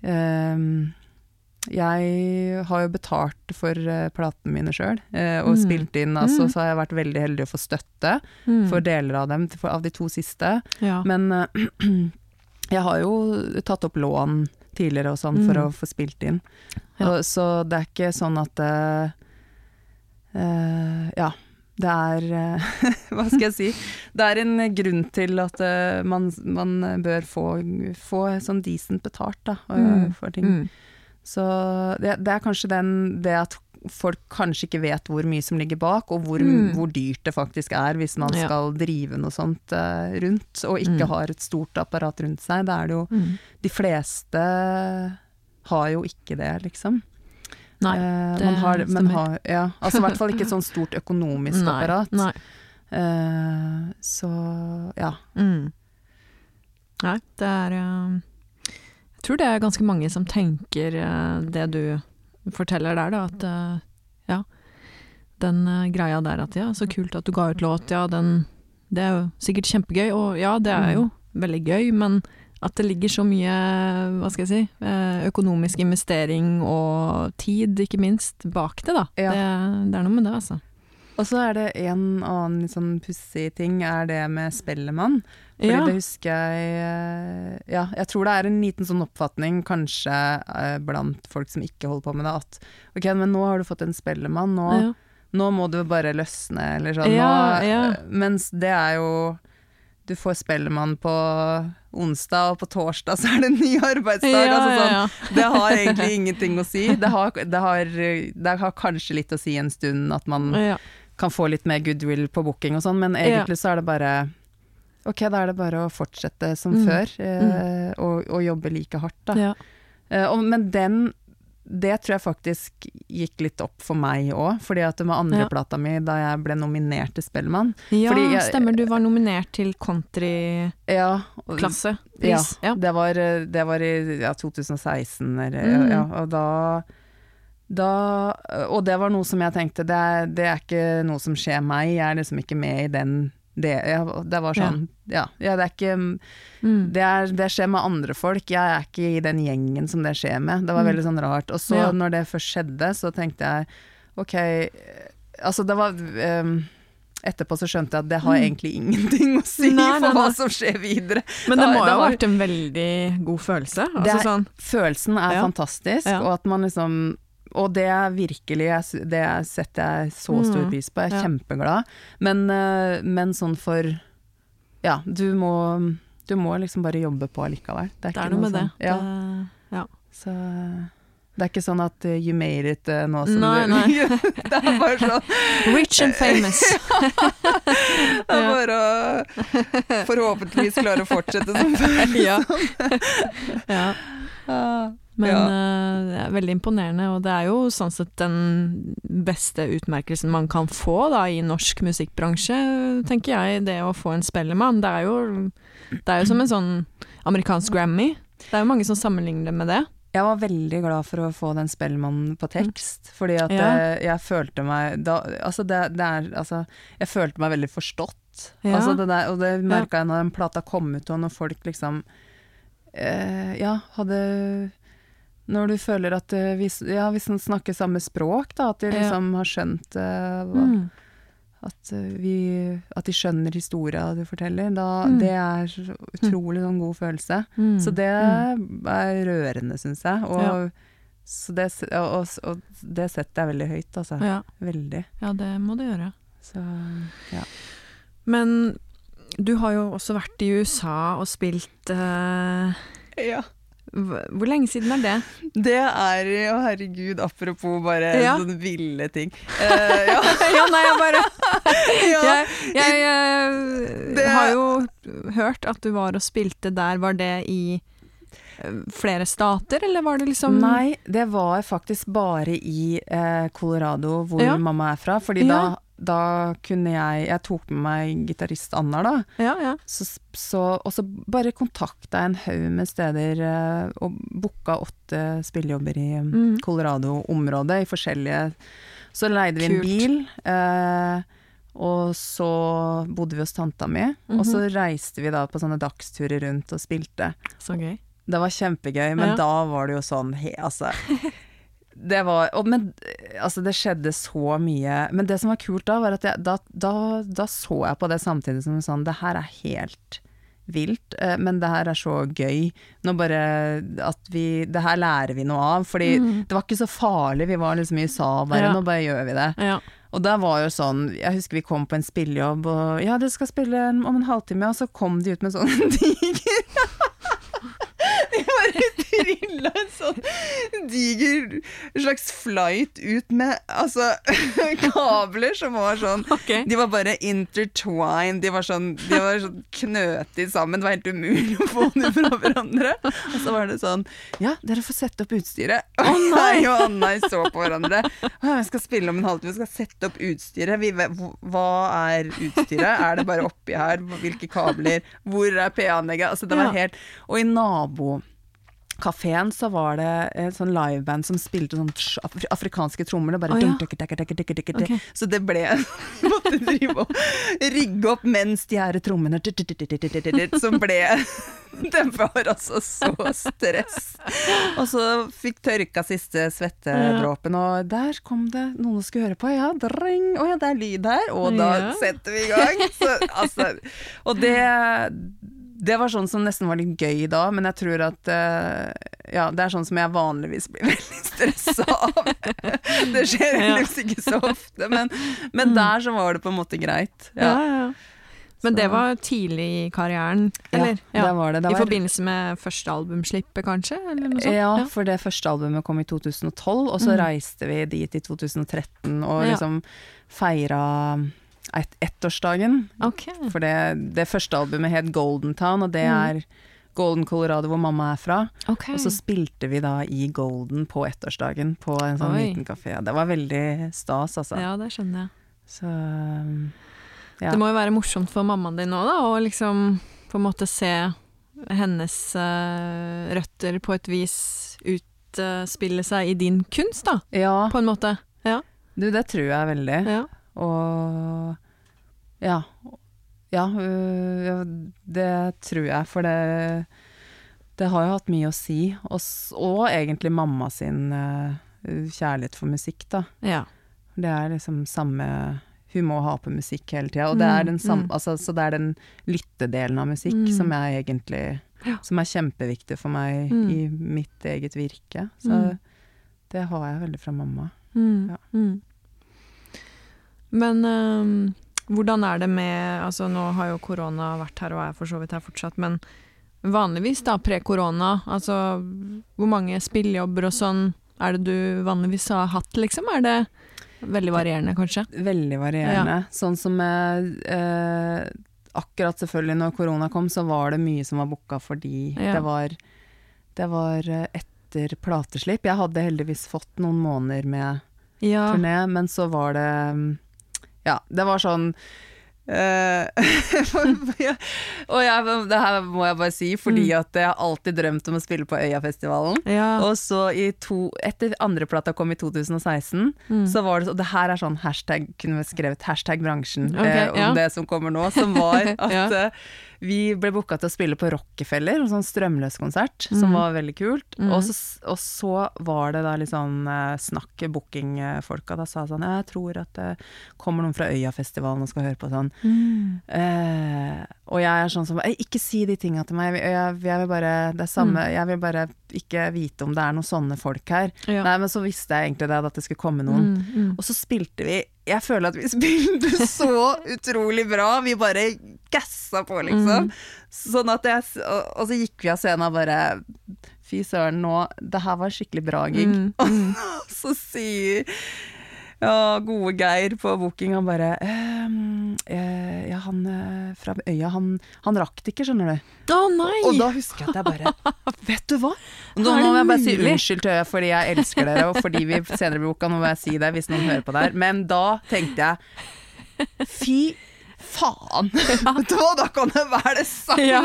S2: ehm, jeg har jo betalt for eh, platene mine sjøl, og
S1: Mm.
S2: spilt inn. Altså,
S1: Mm.
S2: Så har jeg vært veldig heldig å få støtte
S1: Mm.
S2: for deler av dem, av de to siste.
S1: ja.
S2: Men eh, jeg har jo tatt opp lån tidligere og sånn for
S1: Mm.
S2: å få spilt inn.
S1: Ja.
S2: Og, så det er ikke sånn at uh, eh, Ja. Det er eh, Hva skal jeg si? Det er en grunn til at eh, man, man bør få, få sånn decent betalt da, eh,
S1: Mm.
S2: for ting. Så det, det er kanskje den, det at folk kanskje ikke vet hvor mye som ligger bak, og hvor,
S1: Mm.
S2: hvor dyrt det faktisk er hvis man
S1: Ja.
S2: skal drive noe sånt uh, rundt, og ikke
S1: Mm.
S2: har et stort apparat rundt seg. Da er det jo
S1: Mm.
S2: De fleste har jo ikke det, liksom.
S1: Nei,
S2: Eh,
S1: det
S2: uh, har,
S1: stemmer.
S2: har, ja, altså i hvert fall ikke et sånn stort økonomisk
S1: Nei,
S2: apparat.
S1: Nei.
S2: Uh, så ja.
S1: Mm. Nei, det er Jeg tror det er ganske mange som tenker eh, det du forteller der, da. At eh, ja, den eh, greia der at ja, så kult at du ga ut låt, ja, den Det er jo sikkert kjempegøy, og ja, det er jo veldig gøy, men at det ligger så mye, hva skal jeg si, økonomisk investering og tid, ikke minst, bak det, da.
S2: Ja.
S1: Det, det er noe med det, altså.
S2: Og så er det en annen sånn pussig ting, er det med Spellemann. Fordi
S1: Ja.
S2: det husker jeg eh, Ja, jeg tror det er en liten sånn oppfatning kanskje eh, blant folk som ikke holder på med det, at ok, men nå har du fått en Spellemann, nå,
S1: Ja.
S2: nå må du bare løsne, eller sånn.
S1: Ja, ja.
S2: eh, Mens det er jo Du får Spellemann på onsdag, og på torsdag så er det en ny arbeidsdag.
S1: Ja,
S2: altså sånn,
S1: ja,
S2: det har egentlig ingenting å si. Det har, det, har, det har kanskje litt å si en stund at man
S1: ja.
S2: Kan få litt mer goodwill på booking og sånn, men egentlig så er det bare Ok, da er det bare å fortsette som
S1: Mm.
S2: før, eh, og, og jobbe like hardt, da.
S1: ja.
S2: Eh, og, men den det tror jeg faktisk gikk litt opp for meg òg, fordi at det var andre
S1: Ja.
S2: mi, da jeg ble nominert til Spellemann
S1: Ja,
S2: jeg-
S1: stemmer. Du var nominert til countryklasse.
S2: Ja, Ja,
S1: Ja.
S2: Det, var, eh, det var i ja, 2016, eller,
S1: Mm.
S2: ja, og da, da Og det var noe som jeg tenkte, det er, det er ikke noe som skjer meg, jeg er liksom ikke med i den det, jeg, det var sånn, ja. ja, det er ikke
S1: Mm.
S2: det, er, det skjer med andre folk, jeg er ikke i den gjengen som det skjer med. Det var
S1: Mm.
S2: veldig sånn rart. Og så
S1: Ja.
S2: når det først skjedde, så tenkte jeg ok Altså det var um, Etterpå så skjønte jeg at det har
S1: Mm.
S2: egentlig ingenting å si
S1: Nei, nei,
S2: for hva som skjer videre.
S1: Men det må jo ha vært en veldig god følelse.
S2: Det
S1: Altså sånn
S2: Følelsen er
S1: Ja.
S2: fantastisk,
S1: Ja.
S2: og at man liksom og det er virkelig, det setter jeg så stor
S1: Mm.
S2: pris på, jeg er
S1: Ja.
S2: kjempeglad. Men, eh, men sånn for Ja, du må, du må liksom bare jobbe på allikevel.
S1: Det er,
S2: ikke
S1: er noe med det.
S2: sånn- Ja.
S1: det ja.
S2: Så det er ikke sånn at uh, you made it uh, nå som
S1: Nei,
S2: du
S1: nei.
S2: Det er bare sånn
S1: Rich and famous.
S2: Det er bare å forhåpentligvis klare å fortsette som før.
S1: ja. ja. Men
S2: Ja.
S1: uh, det er veldig imponerende, og det er jo sånn sett den beste utmerkelsen man kan få da, i norsk musikkbransje, tenker jeg. Det å få en Spellemann. Det er jo, det er jo som en sånn amerikansk Grammy. Det er jo mange som sammenligner det med det.
S2: Jeg var veldig glad for å få den spellemannen på tekst, fordi at
S1: Ja.
S2: eh, jeg følte meg da, altså det, det er, altså, Jeg følte meg veldig forstått.
S1: Ja.
S2: Altså det der, og det merka jeg når den plata kom ut, og når folk liksom eh, Ja, hadde Når du føler at eh, vi, ja, hvis man snakker samme språk, da, at de
S1: Ja.
S2: liksom har skjønt uh, hva,
S1: Mm.
S2: at, eh, vi, at de skjønner historia du forteller, da,
S1: Mm.
S2: det er utrolig sånn god følelse.
S1: Mm.
S2: Så det
S1: Mm.
S2: er rørende, syns jeg. Og,
S1: Ja.
S2: så det, og, og, det setter jeg veldig høyt, altså.
S1: Ja.
S2: Veldig.
S1: ja, det må du gjøre.
S2: Så ja.
S1: Men du har jo også vært i USA og spilt uh, hv- Hvor lenge siden er det?
S2: Det er Å, herregud, apropos bare
S1: Ja.
S2: sånne ville ting. Uh, ja.
S1: ja, nei, jeg bare
S2: ja.
S1: Jeg, jeg jeg
S2: Det-
S1: har jo hørt at du var og spilte der. Var det i eh, flere stater, eller var det liksom
S2: Nei, det var faktisk bare i eh, Colorado, hvor
S1: Ja.
S2: mamma er fra. Fordi
S1: Ja.
S2: da, da kunne jeg Jeg tok med meg gitarist Annar, da.
S1: Ja, ja.
S2: Så, så, og så bare kontakta jeg en haug med steder eh, og booka åtte spillejobber i
S1: Mm.
S2: Colorado-området, i forskjellige Så leide vi en
S1: Kult.
S2: bil, eh, og så bodde vi hos tanta mi. Og så
S1: Mhm.
S2: reiste vi da på sånne dagsturer rundt og spilte.
S1: Så gøy.
S2: Det var kjempegøy, men
S1: Ja.
S2: da var det jo sånn he, Altså. Det var og, Men altså, det skjedde så mye. Men det som var kult da, var at jeg, da, da, da så jeg på det samtidig som sånn Det her er helt vilt, eh, men det her er så gøy. Nå bare at vi Det her lærer vi noe av. Fordi
S1: mm.
S2: det var ikke så farlig. Vi var liksom i USA bare.
S1: Ja.
S2: Nå bare gjør vi det.
S1: Ja.
S2: Og der var jo sånn Jeg husker vi kom på en spillejobb, og ja, dere skal spille om en halvtime, og så kom de ut med sånn diger De bare trilla en sånn diger slags flight ut med altså kabler som var sånn
S1: okay.
S2: De var bare intertwined, de var sånn De var sånn knøtet sammen, det var helt umulig å få dem fra hverandre. Og så var det sånn Ja, dere får sette opp utstyret. Og jeg og Anna så på hverandre. Vi skal spille om en halvtime, vi skal sette opp utstyret. Vi, hva er utstyret? Er det bare oppi her? Hvilke kabler? Hvor er PA-anlegget? Altså, det var helt Og i nabo kafeen så var det et sånn liveband som spilte sånn af- afrikanske trommer. Det bare
S1: oh, ja.
S2: dunk, dunk, dunk, dunk. Så det ble Måtte drive og rigge opp mens de her trommene Som ble Det var altså så stress. Og så fikk tørka siste svettedråpen, og der kom det noen som skulle høre på. Ja, dring, å ja, det er lyd her, og da setter vi i gang. Så, altså, og det det var sånn som nesten var litt gøy da, men jeg tror at uh, Ja, det er sånn som jeg vanligvis blir veldig stressa av. det skjer heldigvis ikke så ofte, men, men der så var det på en måte greit.
S1: Ja,
S2: Ja,
S1: ja. Men
S2: Så-
S1: det var tidlig i karrieren, eller?
S2: Ja, det var det. det
S1: I forbindelse med første albumslippet, kanskje? Eller noe sånt?
S2: Ja, for det første albumet kom i 2012, og så
S1: Mm.
S2: reiste vi dit i 2013 og
S1: Ja.
S2: liksom feira et, ettårsdagen.
S1: Okay.
S2: For det, det første albumet het Golden Town, og det
S1: Mm.
S2: er Golden Colorado hvor mamma er fra.
S1: Okay.
S2: Og så spilte vi da i Golden på ettårsdagen på en sånn
S1: Oi.
S2: liten kafé. Det var veldig stas, altså.
S1: Ja, det skjønner jeg.
S2: Så um, ja.
S1: Det må jo være morsomt for mammaen din òg, da, å liksom på en måte se hennes uh, røtter på et vis utspille seg i din kunst, da,
S2: ja,
S1: på en måte. Ja.
S2: du, det tror jeg veldig.
S1: ja.
S2: Og ja. Ja, øh, det tror jeg, for det Det har jo hatt mye å si. Og, og egentlig mamma sin øh, kjærlighet for musikk, da.
S1: ja.
S2: Det er liksom samme Hun må ha på musikk hele tida, og det den
S1: Mm, mm.
S2: altså, så det er den lyttedelen av musikk
S1: Mm.
S2: som jeg egentlig
S1: Ja.
S2: Som er kjempeviktig for meg
S1: Mm.
S2: i mitt eget virke. Så
S1: Mm.
S2: det har jeg veldig fra mamma.
S1: Mm.
S2: Ja.
S1: Men um, hvordan er det med Altså nå har jo korona vært her og er for så vidt her fortsatt, men vanligvis da, pre-korona, altså hvor mange spillejobber og sånn er det du vanligvis har hatt, liksom? Er det veldig varierende, kanskje?
S2: Veldig varierende. Sånn som eh, eh, Akkurat selvfølgelig når korona kom, så var det mye som var booka fordi
S1: Ja.
S2: det var Det var eh, etter plateslipp. Jeg hadde heldigvis fått noen måneder med
S1: Ja.
S2: turné, men så var det mm, Ja, det var sånn eh, og jeg, det her må jeg bare si, fordi
S1: Mm.
S2: at jeg har alltid drømt om å spille på Øyafestivalen.
S1: ja.
S2: Og så i to, etter andre plata kom i 2016,
S1: Mm.
S2: så var det sånn og det her er sånn hashtag, kunne vi skrevet hashtag bransjen
S1: okay,
S2: eh, om
S1: ja.
S2: det som kommer nå, som var at
S1: Ja.
S2: Vi ble booka til å spille på Rockefeller, en sånn strømløs konsert, som
S1: Mhm.
S2: var veldig kult.
S1: Mm.
S2: Og, så, og så var det da litt sånn eh, snakk, bookingfolka da sa sånn, jeg tror at det kommer noen fra Øyafestivalen og skal høre på sånn.
S1: Mm.
S2: Eh, og jeg er sånn som Ikke si de tinga til meg. Jeg, jeg, jeg vil bare Det er samme
S1: Mm.
S2: Jeg vil bare ikke vite om det er noen sånne folk her.
S1: Ja.
S2: Nei, men så visste jeg egentlig det, at det skulle komme noen.
S1: Mm, mm.
S2: Og så spilte vi Jeg føler at vi spilte så utrolig bra. Vi bare gassa på, liksom.
S1: Mm.
S2: Sånn at jeg og, og så gikk vi av scenen og bare Fy søren, nå Det her var skikkelig bra gig.
S1: Mm, mm.
S2: Så sier ja, gode Geir på booking, han bare ehm, eh, Ja, han eh, fra øya, han, han rakk det ikke, skjønner du.
S1: Å nei!
S2: Og da husker jeg at jeg bare Vet du hva? Nå må jeg bare si unnskyld til Øya fordi jeg elsker dere, og fordi vi senere blir booka, nå må jeg si det hvis noen hører på det her. Men da tenkte jeg Fy faen! Ja. da kan det være det samme!
S1: Ja.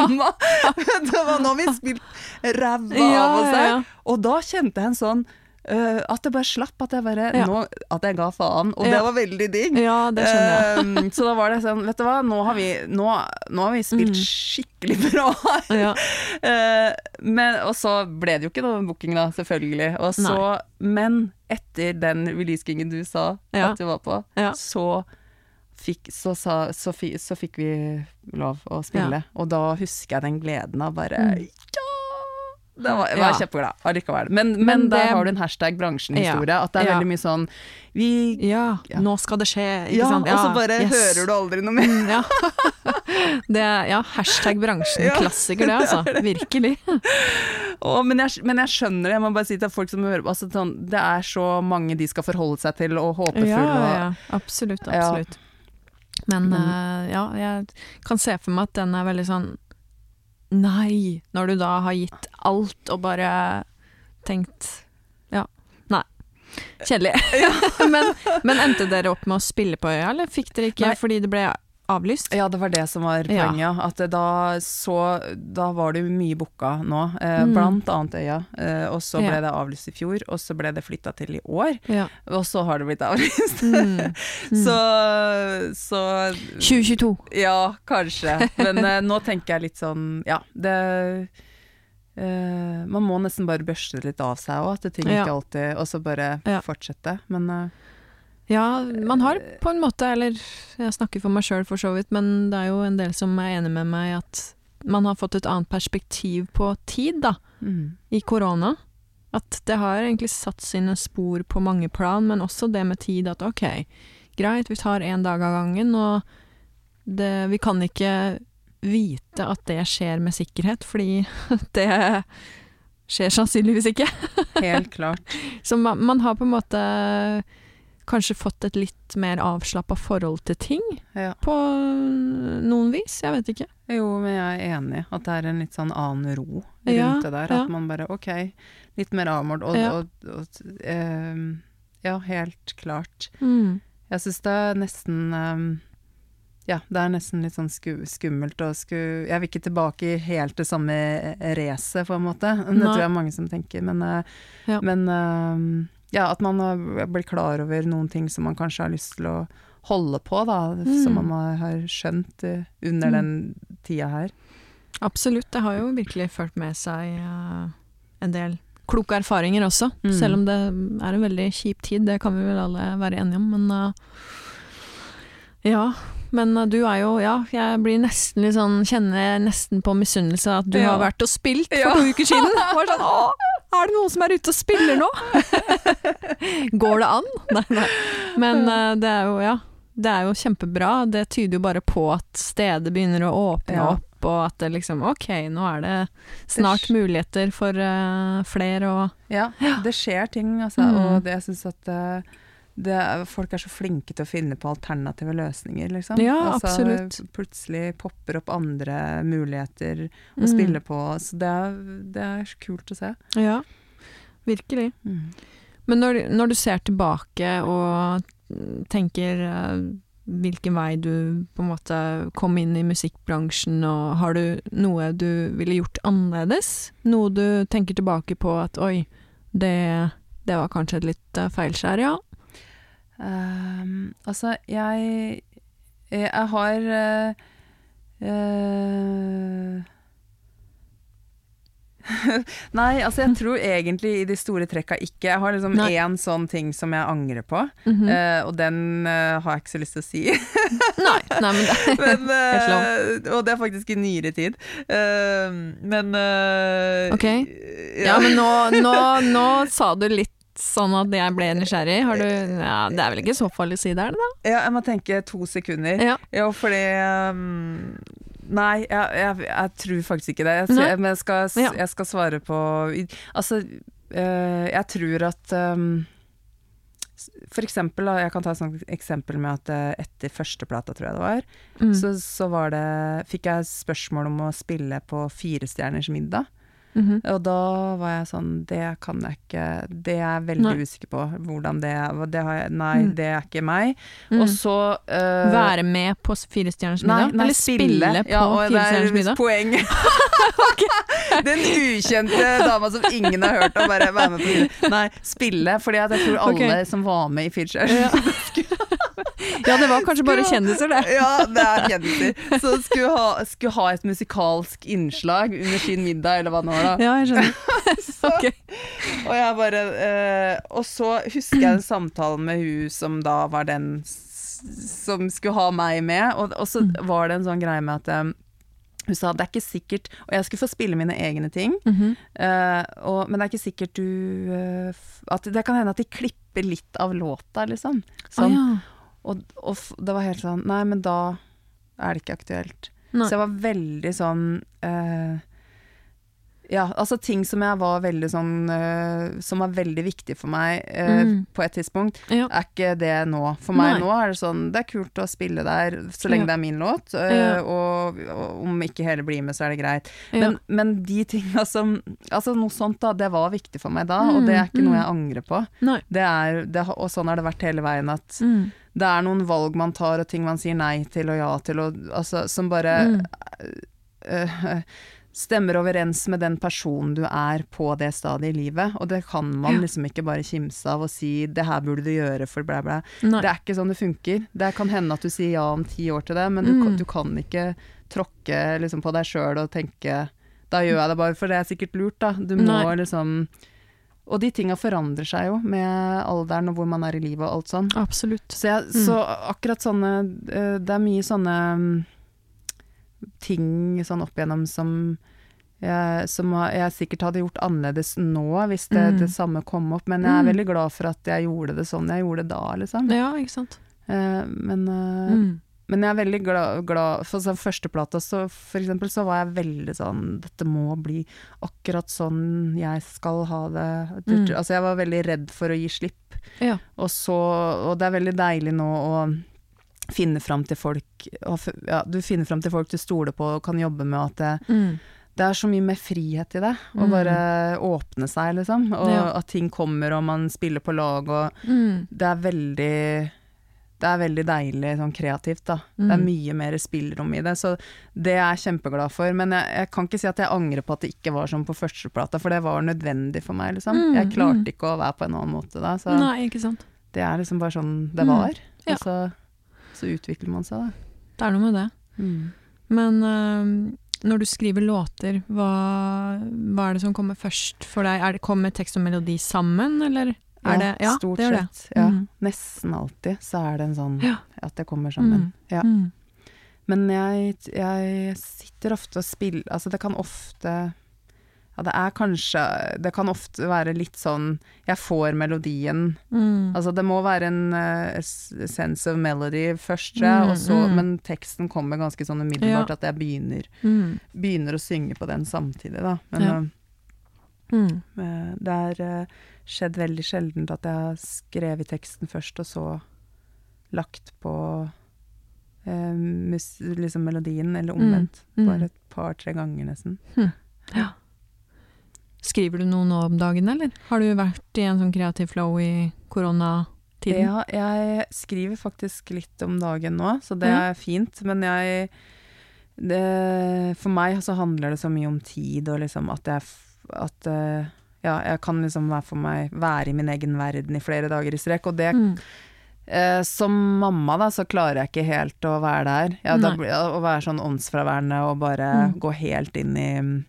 S2: det var nå vi spilte ræva av oss her. Og da kjente jeg en sånn øh, At jeg bare slapp. At jeg bare
S1: Ja.
S2: nå, At jeg ga faen. Og
S1: Ja.
S2: det var veldig digg.
S1: Ja, det skjønner jeg.
S2: Um, så da var det sånn, vet du hva, nå har vi, nå, nå har vi spilt
S1: Mm.
S2: skikkelig bra her.
S1: Ja.
S2: Uh, men, og så ble det jo ikke noe booking, da, selvfølgelig. Og så, men etter den release-gingen du sa
S1: Ja.
S2: at du var på,
S1: Ja.
S2: så, fikk, så, sa, så, fi, så fikk vi lov å spille. Og da husker jeg den gleden av bare
S1: Mm.
S2: Ja! Det var, jeg var
S1: Ja.
S2: kjempeglad allikevel. Men, men,
S1: Men
S2: der
S1: det-
S2: har du en hashtag bransjen-historie. At det er
S1: Ja.
S2: veldig mye sånn Vi
S1: ja,
S2: Ja.
S1: nå skal det skje, ikke
S2: Ja,
S1: sant?
S2: og så bare
S1: yes.
S2: hører du aldri noe mer.
S1: Mm, Ja. Det ja, hashtag bransjen.
S2: Ja,
S1: Klassiker, det, altså. Virkelig.
S2: Å, men, jeg, men jeg skjønner det. Jeg må bare si til folk som hører altså, sånn, Det er så mange de skal forholde seg til, og håpefulle.
S1: Ja, ja, absolutt, absolutt. Men
S2: Men-
S1: uh, ja, jeg kan se for meg at den er veldig sånn Nei, når du da har gitt alt og bare tenkt Ja, nei. Kjedelig. men, men endte dere opp med å spille på øya, eller fikk dere ikke
S2: Nei.
S1: fordi det ble avlyst.
S2: Ja, det var det som var poenget. ja. At da, så, da var det mye booka nå, eh,
S1: Mm.
S2: blant annet Øya. Eh, og så ble
S1: Ja.
S2: det avlyst i fjor, og så ble det flytta til i år.
S1: Ja.
S2: Og så har det blitt avlyst.
S1: Mm.
S2: så, så
S1: 2022.
S2: Ja, kanskje. Men eh, nå tenker jeg litt sånn Ja, det eh, Man må nesten bare børste det litt av seg òg, at ting ikke alltid Og så bare fortsette. Men eh,
S1: Ja, man har på en måte, eller jeg snakker for meg sjøl for så vidt, men det er jo en del som er enig med meg at man har fått et annet perspektiv på tid, da,
S2: mm.
S1: i korona. At det har egentlig satt sine spor på mange plan, men også det med tid at ok, greit, vi tar én dag av gangen, og det, vi kan ikke vite at det skjer med sikkerhet, fordi det skjer sannsynligvis ikke.
S2: Helt klart.
S1: Så man, man har på en måte kanskje fått et litt mer avslappa forhold til ting,
S2: Ja.
S1: på noen vis. Jeg vet ikke.
S2: Jo, men jeg er enig. At det er en litt sånn annen ro rundt
S1: Ja,
S2: det der.
S1: ja.
S2: At man bare OK, litt mer avmålt. Og,
S1: Ja.
S2: og, og eh, Ja, helt klart.
S1: Mm.
S2: Jeg syns det er nesten eh, Ja, det er nesten litt sånn sku, skummelt å sku Jeg vil ikke tilbake i helt det samme racet, på en måte. Det
S1: Nei.
S2: tror jeg er mange som tenker. Men, eh,
S1: Ja.
S2: men eh, ja, at man blir klar over noen ting som man kanskje har lyst til å holde på, da.
S1: Mm.
S2: Som man har- skjønt eh, under
S1: Mm.
S2: den tida her.
S1: Absolutt. Det har jo virkelig ført med seg uh, en del kloke erfaringer også.
S2: Mm.
S1: Selv om det er en veldig kjip tid, det kan vi vel alle være enige om. Men uh, ja. Men du er jo Ja, jeg blir nesten litt sånn Kjenner nesten på misunnelse at du
S2: Ja.
S1: har vært og spilt for
S2: Ja.
S1: to uker siden. Bare sånn, er det noen som er ute og spiller nå? Går det an? Nei, nei. Men uh, det er jo, ja. Det er jo kjempebra. Det tyder jo bare på at stedet begynner å åpne
S2: Ja.
S1: opp, og at det liksom Ok, nå er det snart muligheter for uh, flere og
S2: Ja, det skjer ting, altså.
S1: Mm.
S2: Og det, jeg syns at det er, folk er så flinke til å finne på alternative løsninger, liksom.
S1: Ja,
S2: altså,
S1: absolutt.
S2: Plutselig popper opp andre muligheter å
S1: Mm.
S2: spille på. Så det er, det er så kult å se.
S1: Ja, virkelig.
S2: Mm.
S1: Men når, når du ser tilbake og tenker eh, hvilken vei du på en måte kom inn i musikkbransjen, og har du noe du ville gjort annerledes? Noe du tenker tilbake på at oi, det, det var kanskje et litt uh, feilskjær, ja?
S2: Ehm, altså, jeg Jeg har uh, uh, Nei, altså jeg tror egentlig i de store trekka ikke. Jeg har liksom
S1: Nei.
S2: én sånn ting som jeg angrer på,
S1: mm
S2: -hmm. uh, og den eh, har jeg ikke så lyst til å si.
S1: Nei, nei, men det
S2: men, og det er faktisk i nyere tid. Eh, men
S1: Ok. Ja, men nå, nå, nå sa du litt sånn at jeg ble nysgjerrig. Har du Ja, det er vel ikke så farlig å si det, er det da?
S2: Ja, jeg må tenke to sekunder.
S1: Ja.
S2: Ja, fordi um, Nei, jeg, jeg, jeg tror faktisk ikke det. Jeg,
S1: Nei.
S2: men jeg skal, jeg skal svare på Altså, øh, jeg tror at um, For eksempel, jeg kan ta et eksempel med at øh, etter første plata, tror jeg det var,
S1: Mm.
S2: så, så var det Fikk jeg spørsmål om å spille på Firestjerners middag.
S1: Mhm.
S2: Og da var jeg sånn Det kan jeg ikke Det er jeg veldig
S1: Nei.
S2: usikker på. Hvordan det er. Det har jeg, nei,
S1: Mm.
S2: det er ikke meg.
S1: Mm.
S2: Og så uh,
S1: Være med på Fire
S2: stjerners
S1: middag?
S2: nei,
S1: Eller spille, på
S2: Ja, det er
S1: middag?
S2: Poeng. Den ukjente dama som ingen har hørt om, bare være med på. Nei, spille. Fordi jeg tror alle
S1: okay.
S2: som var med i Firestjerners
S1: Ja. Ja, det var kanskje bare kjendiser, det.
S2: Ja, det er kjendiser. Så skulle ha, skulle ha et musikalsk innslag under sin middag, eller hva det var da.
S1: Ja, jeg skjønner.
S2: Så,
S1: Ok.
S2: Og jeg bare eh, Og så husker jeg en samtalen med hun som da var den som skulle ha meg med, og, og så var det en sånn greie med at eh, hun sa det er ikke sikkert Og jeg skulle få spille mine egne ting,
S1: Mm
S2: -hmm. uh, og, men det er ikke sikkert du uh, at Det kan hende at de klipper litt av låta, liksom. Sånn.
S1: Ah, ja.
S2: Og, og det var helt sånn Nei, men da er det ikke aktuelt.
S1: Nei.
S2: Så jeg var veldig sånn eh, Ja, altså ting som jeg var veldig sånn uh, Som var veldig viktig for meg uh,
S1: Mm.
S2: på et tidspunkt,
S1: Ja.
S2: er ikke det nå. For meg
S1: Nei.
S2: nå er det sånn Det er kult å spille der så lenge
S1: Ja.
S2: det er min låt, uh,
S1: Ja.
S2: og, og om ikke hele blir med, så er det greit. Men, men de tinga som Altså noe sånt, da, det var viktig for meg da, og det er ikke
S1: Mm,
S2: noe
S1: mm.
S2: jeg angrer på. Det er, det, og sånn har det vært hele veien, at
S1: Mm.
S2: det er noen valg man tar, og ting man sier nei til og ja til, og, altså, som bare
S1: Mm.
S2: øh, stemmer overens med den personen du er på det stadiet i livet. Og det kan man liksom ikke bare kimse av og si 'det her burde du gjøre for blæ, blæ'.
S1: Nei.
S2: Det er ikke sånn det funker. Det kan hende at du sier ja om ti år til det, men du,
S1: Mm.
S2: kan, du kan ikke tråkke liksom, på deg sjøl og tenke 'da gjør jeg det bare', for det er sikkert lurt, da. Du må
S1: Nei.
S2: liksom Og de tinga forandrer seg jo med alderen og hvor man er i livet og alt sånn.
S1: Absolutt.
S2: Så, jeg,
S1: Mm.
S2: så akkurat sånne eh, Det er mye sånne mm, ting sånn opp igjennom som jeg, som jeg sikkert hadde gjort annerledes nå, hvis det,
S1: Mm.
S2: det samme kom opp. Men jeg er
S1: Mm.
S2: veldig glad for at jeg gjorde det sånn jeg gjorde det da, liksom.
S1: Ja, ikke sant.
S2: Uh, men, uh,
S1: Mm.
S2: men jeg er veldig glad, glad For sånn førsteplata, så for eksempel, så var jeg veldig sånn Dette må bli akkurat sånn jeg skal ha det.
S1: Mm.
S2: Altså, jeg var veldig redd for å gi slipp.
S1: Ja.
S2: Og så Og det er veldig deilig nå å finne fram til folk ja, Du finner fram til folk du stoler på og kan jobbe med, at det,
S1: Mm.
S2: det er så mye mer frihet i det. Å
S1: Mm.
S2: bare åpne seg, liksom. Og
S1: Ja.
S2: at ting kommer, og man spiller på lag, og
S1: Mm.
S2: det er veldig det er veldig deilig sånn kreativt, da. Det er
S1: Mm.
S2: mye mer spillerom i det, så det er jeg kjempeglad for. Men jeg, jeg kan ikke si at jeg angrer på at det ikke var sånn på førsteplata, for det var nødvendig for meg, liksom.
S1: Mm,
S2: Jeg klarte
S1: mm.
S2: ikke å være på en annen måte da, så
S1: Nei,
S2: det er liksom bare sånn det var.
S1: ja.
S2: Og så, så utvikler man seg, da.
S1: Det er noe med det.
S2: Mm.
S1: Men uh, når du skriver låter, hva, hva er det som kommer først for deg? Er det, kommer tekst og melodi sammen, eller er det Ja,
S2: stort
S1: det.
S2: sett. Ja.
S1: Mm.
S2: Nesten alltid så er det en sånn
S1: Ja.
S2: at det kommer sammen.
S1: Mm.
S2: Ja.
S1: Mm.
S2: Men jeg, jeg sitter ofte og spiller Altså, det kan ofte Ja, det er kanskje Det kan ofte være litt sånn Jeg får melodien
S1: Mm.
S2: Altså, det må være en uh, sense of melody først,
S1: Mm,
S2: og så,
S1: mm.
S2: men teksten kommer ganske sånn umiddelbart
S1: Ja.
S2: at jeg begynner,
S1: Mm.
S2: begynner å synge på den samtidig, da. Men
S1: Ja.
S2: Eh, det har uh, skjedd veldig sjeldent at jeg har skrevet teksten først, og så lagt på liksom melodien, eller omvendt.
S1: Mm.
S2: Bare et par-tre ganger, nesten.
S1: Ja. Skriver du noe nå om dagen, eller? Har du vært i en sånn kreativ flow i koronatiden?
S2: Ja, jeg skriver faktisk litt om dagen nå, så det er fint. Men jeg det, For meg så handler det så mye om tid, og liksom at jeg at eh, ja, jeg kan liksom være for meg være i min egen verden i flere dager i strekk, og det
S1: Mm.
S2: eh, Som mamma, da, så klarer jeg ikke helt å være der. Ja, da, å være sånn åndsfraværende og bare
S1: Mm.
S2: gå helt inn i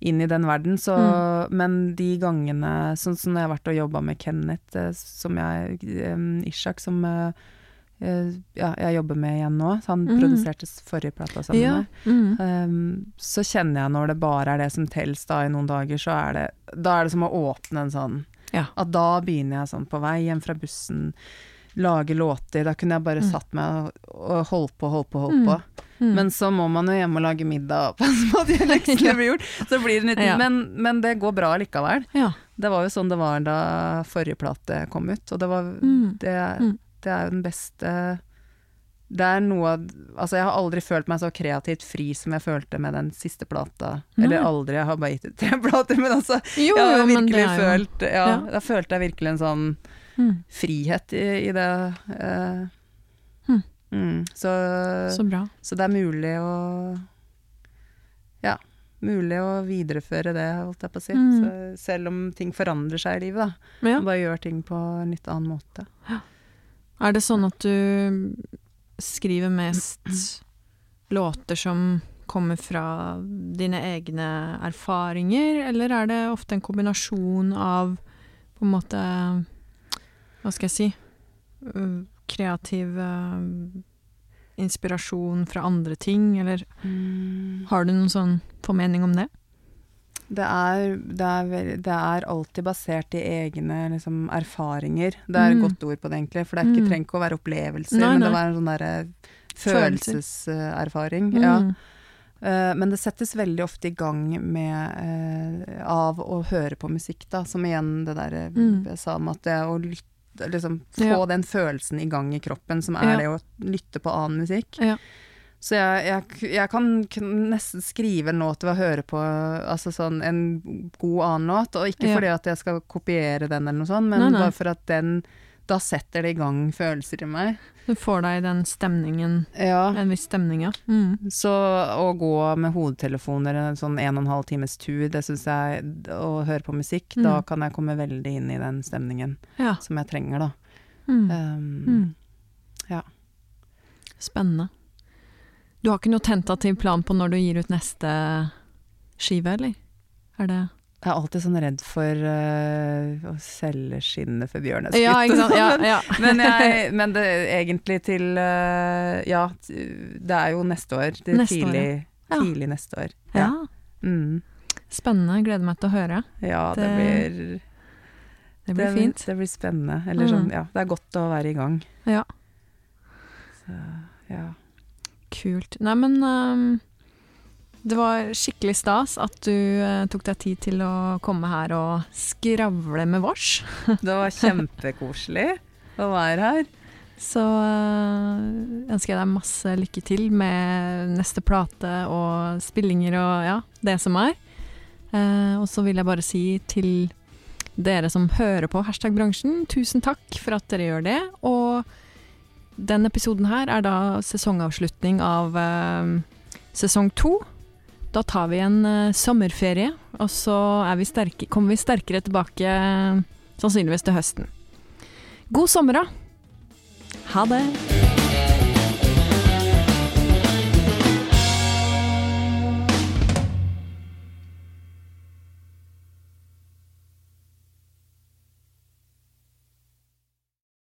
S2: inn i den verden, så
S1: Mm.
S2: Men de gangene Sånn som når jeg har vært og jobba med Kenneth, eh, som jeg um, Ishak, som eh, ja, jeg jobber med igjen nå. Så han
S1: Mm.
S2: produserte forrige plata sammen
S1: Ja.
S2: med
S1: Mm.
S2: Um, så kjenner jeg når det bare er det som telles da i noen dager, så er det Da er det som å åpne en sånn
S1: Ja.
S2: At da begynner jeg sånn på vei hjem fra bussen, lage låter. Da kunne jeg bare
S1: Mm.
S2: satt meg og, og holdt på, holdt på, holdt
S1: Mm.
S2: på.
S1: Mm.
S2: Men så må man jo hjem og lage middag og passe på at leksene blir gjort. Så blir det litt
S1: Ja.
S2: men, men det går bra likevel.
S1: ja.
S2: Det var jo sånn det var da forrige plate kom ut, og det var
S1: Mm.
S2: det,
S1: Mm.
S2: det er jo den beste Det er noe Altså, jeg har aldri følt meg så kreativt fri som jeg følte med den siste plata.
S1: Nei.
S2: Eller aldri, jeg har bare gitt ut tre plater, men altså
S1: Jo,
S2: Jeg har
S1: jo,
S2: virkelig følt Ja,
S1: Ja.
S2: da følte jeg virkelig en sånn
S1: mm.
S2: frihet i, i det. eh.
S1: Mm.
S2: så, så,
S1: bra.
S2: Så det er mulig å Ja, mulig å videreføre det, holdt jeg på å si.
S1: Mm.
S2: Så, selv om ting forandrer seg i livet, da.
S1: Ja.
S2: Bare gjør ting på en litt annen måte.
S1: Er det sånn at du skriver mest låter som kommer fra dine egne erfaringer, eller er det ofte en kombinasjon av på en måte Hva skal jeg si Kreativ øh, inspirasjon fra andre ting, eller har du noen sånn formening om det?
S2: Det er, det, er det er alltid basert i egne liksom, erfaringer. Det er et
S1: Mm.
S2: godt ord på det, egentlig. For det er ikke,
S1: Mm.
S2: trenger ikke å være opplevelser,
S1: Nei,
S2: men det var en sånn derre
S1: følelseserfaring.
S2: følelseserfaring. Ja.
S1: Mm.
S2: Eh, men det settes veldig ofte i gang med uh, av å høre på musikk, da. Som igjen det der eh,
S1: Mm.
S2: jeg sa om at det å lytte Liksom få
S1: Ja.
S2: den følelsen i gang i kroppen, som er
S1: Ja.
S2: det å lytte på annen musikk.
S1: Ja.
S2: Så jeg, jeg, jeg kan nesten skrive en låt ved å høre på altså sånn, en god annen låt, og ikke fordi at jeg skal kopiere den eller noe sånt, men
S1: Nei, nei.
S2: bare for at den Da setter det i gang følelser i meg.
S1: Du får deg den stemningen,
S2: Ja.
S1: en viss stemning, ja. Mm.
S2: Så å gå med hodetelefoner en sånn en og en halv times tur, det syns jeg Å høre på musikk, da
S1: Mm.
S2: kan jeg komme veldig inn i den stemningen
S1: Ja.
S2: som jeg trenger, da.
S1: Mm.
S2: Um, ja.
S1: Spennende. Du har ikke noe tentativ plan på når du gir ut neste skive, eller? Er det
S2: Jeg er alltid sånn redd for uh, å selge skinnet for bjørneskutt.
S1: Ja, ikke sant. Ja, ja.
S2: men, jeg, men det egentlig til uh, Ja, det er jo neste år. Det er
S1: Neste år,
S2: tidlig,
S1: ja.
S2: tidlig neste år.
S1: ja.
S2: Mm.
S1: Spennende. Gleder meg til å høre.
S2: ja det,
S1: Det-
S2: blir
S1: Det blir
S2: det,
S1: fint.
S2: Det blir spennende. Eller
S1: Mm.
S2: sånn, ja. Det er godt å være i gang.
S1: Ja.
S2: Så, ja.
S1: Kult. Nei, men ehm, det var skikkelig stas at du eh, tok deg tid til å komme her og skravle med vårs.
S2: Det var kjempekoselig å være her.
S1: Så eh, ønsker jeg deg masse lykke til med neste plate og spillinger og ja, det som er. Eh, og så vil jeg bare si til dere som hører på Hashtag bransjen, tusen takk for at dere gjør det. Og den episoden her er da sesongavslutning av eh, sesong to. Da tar vi en uh, sommerferie, og så vi sterke, kommer vi sterkere tilbake eh, sannsynligvis til høsten. God sommer, da! Ha det!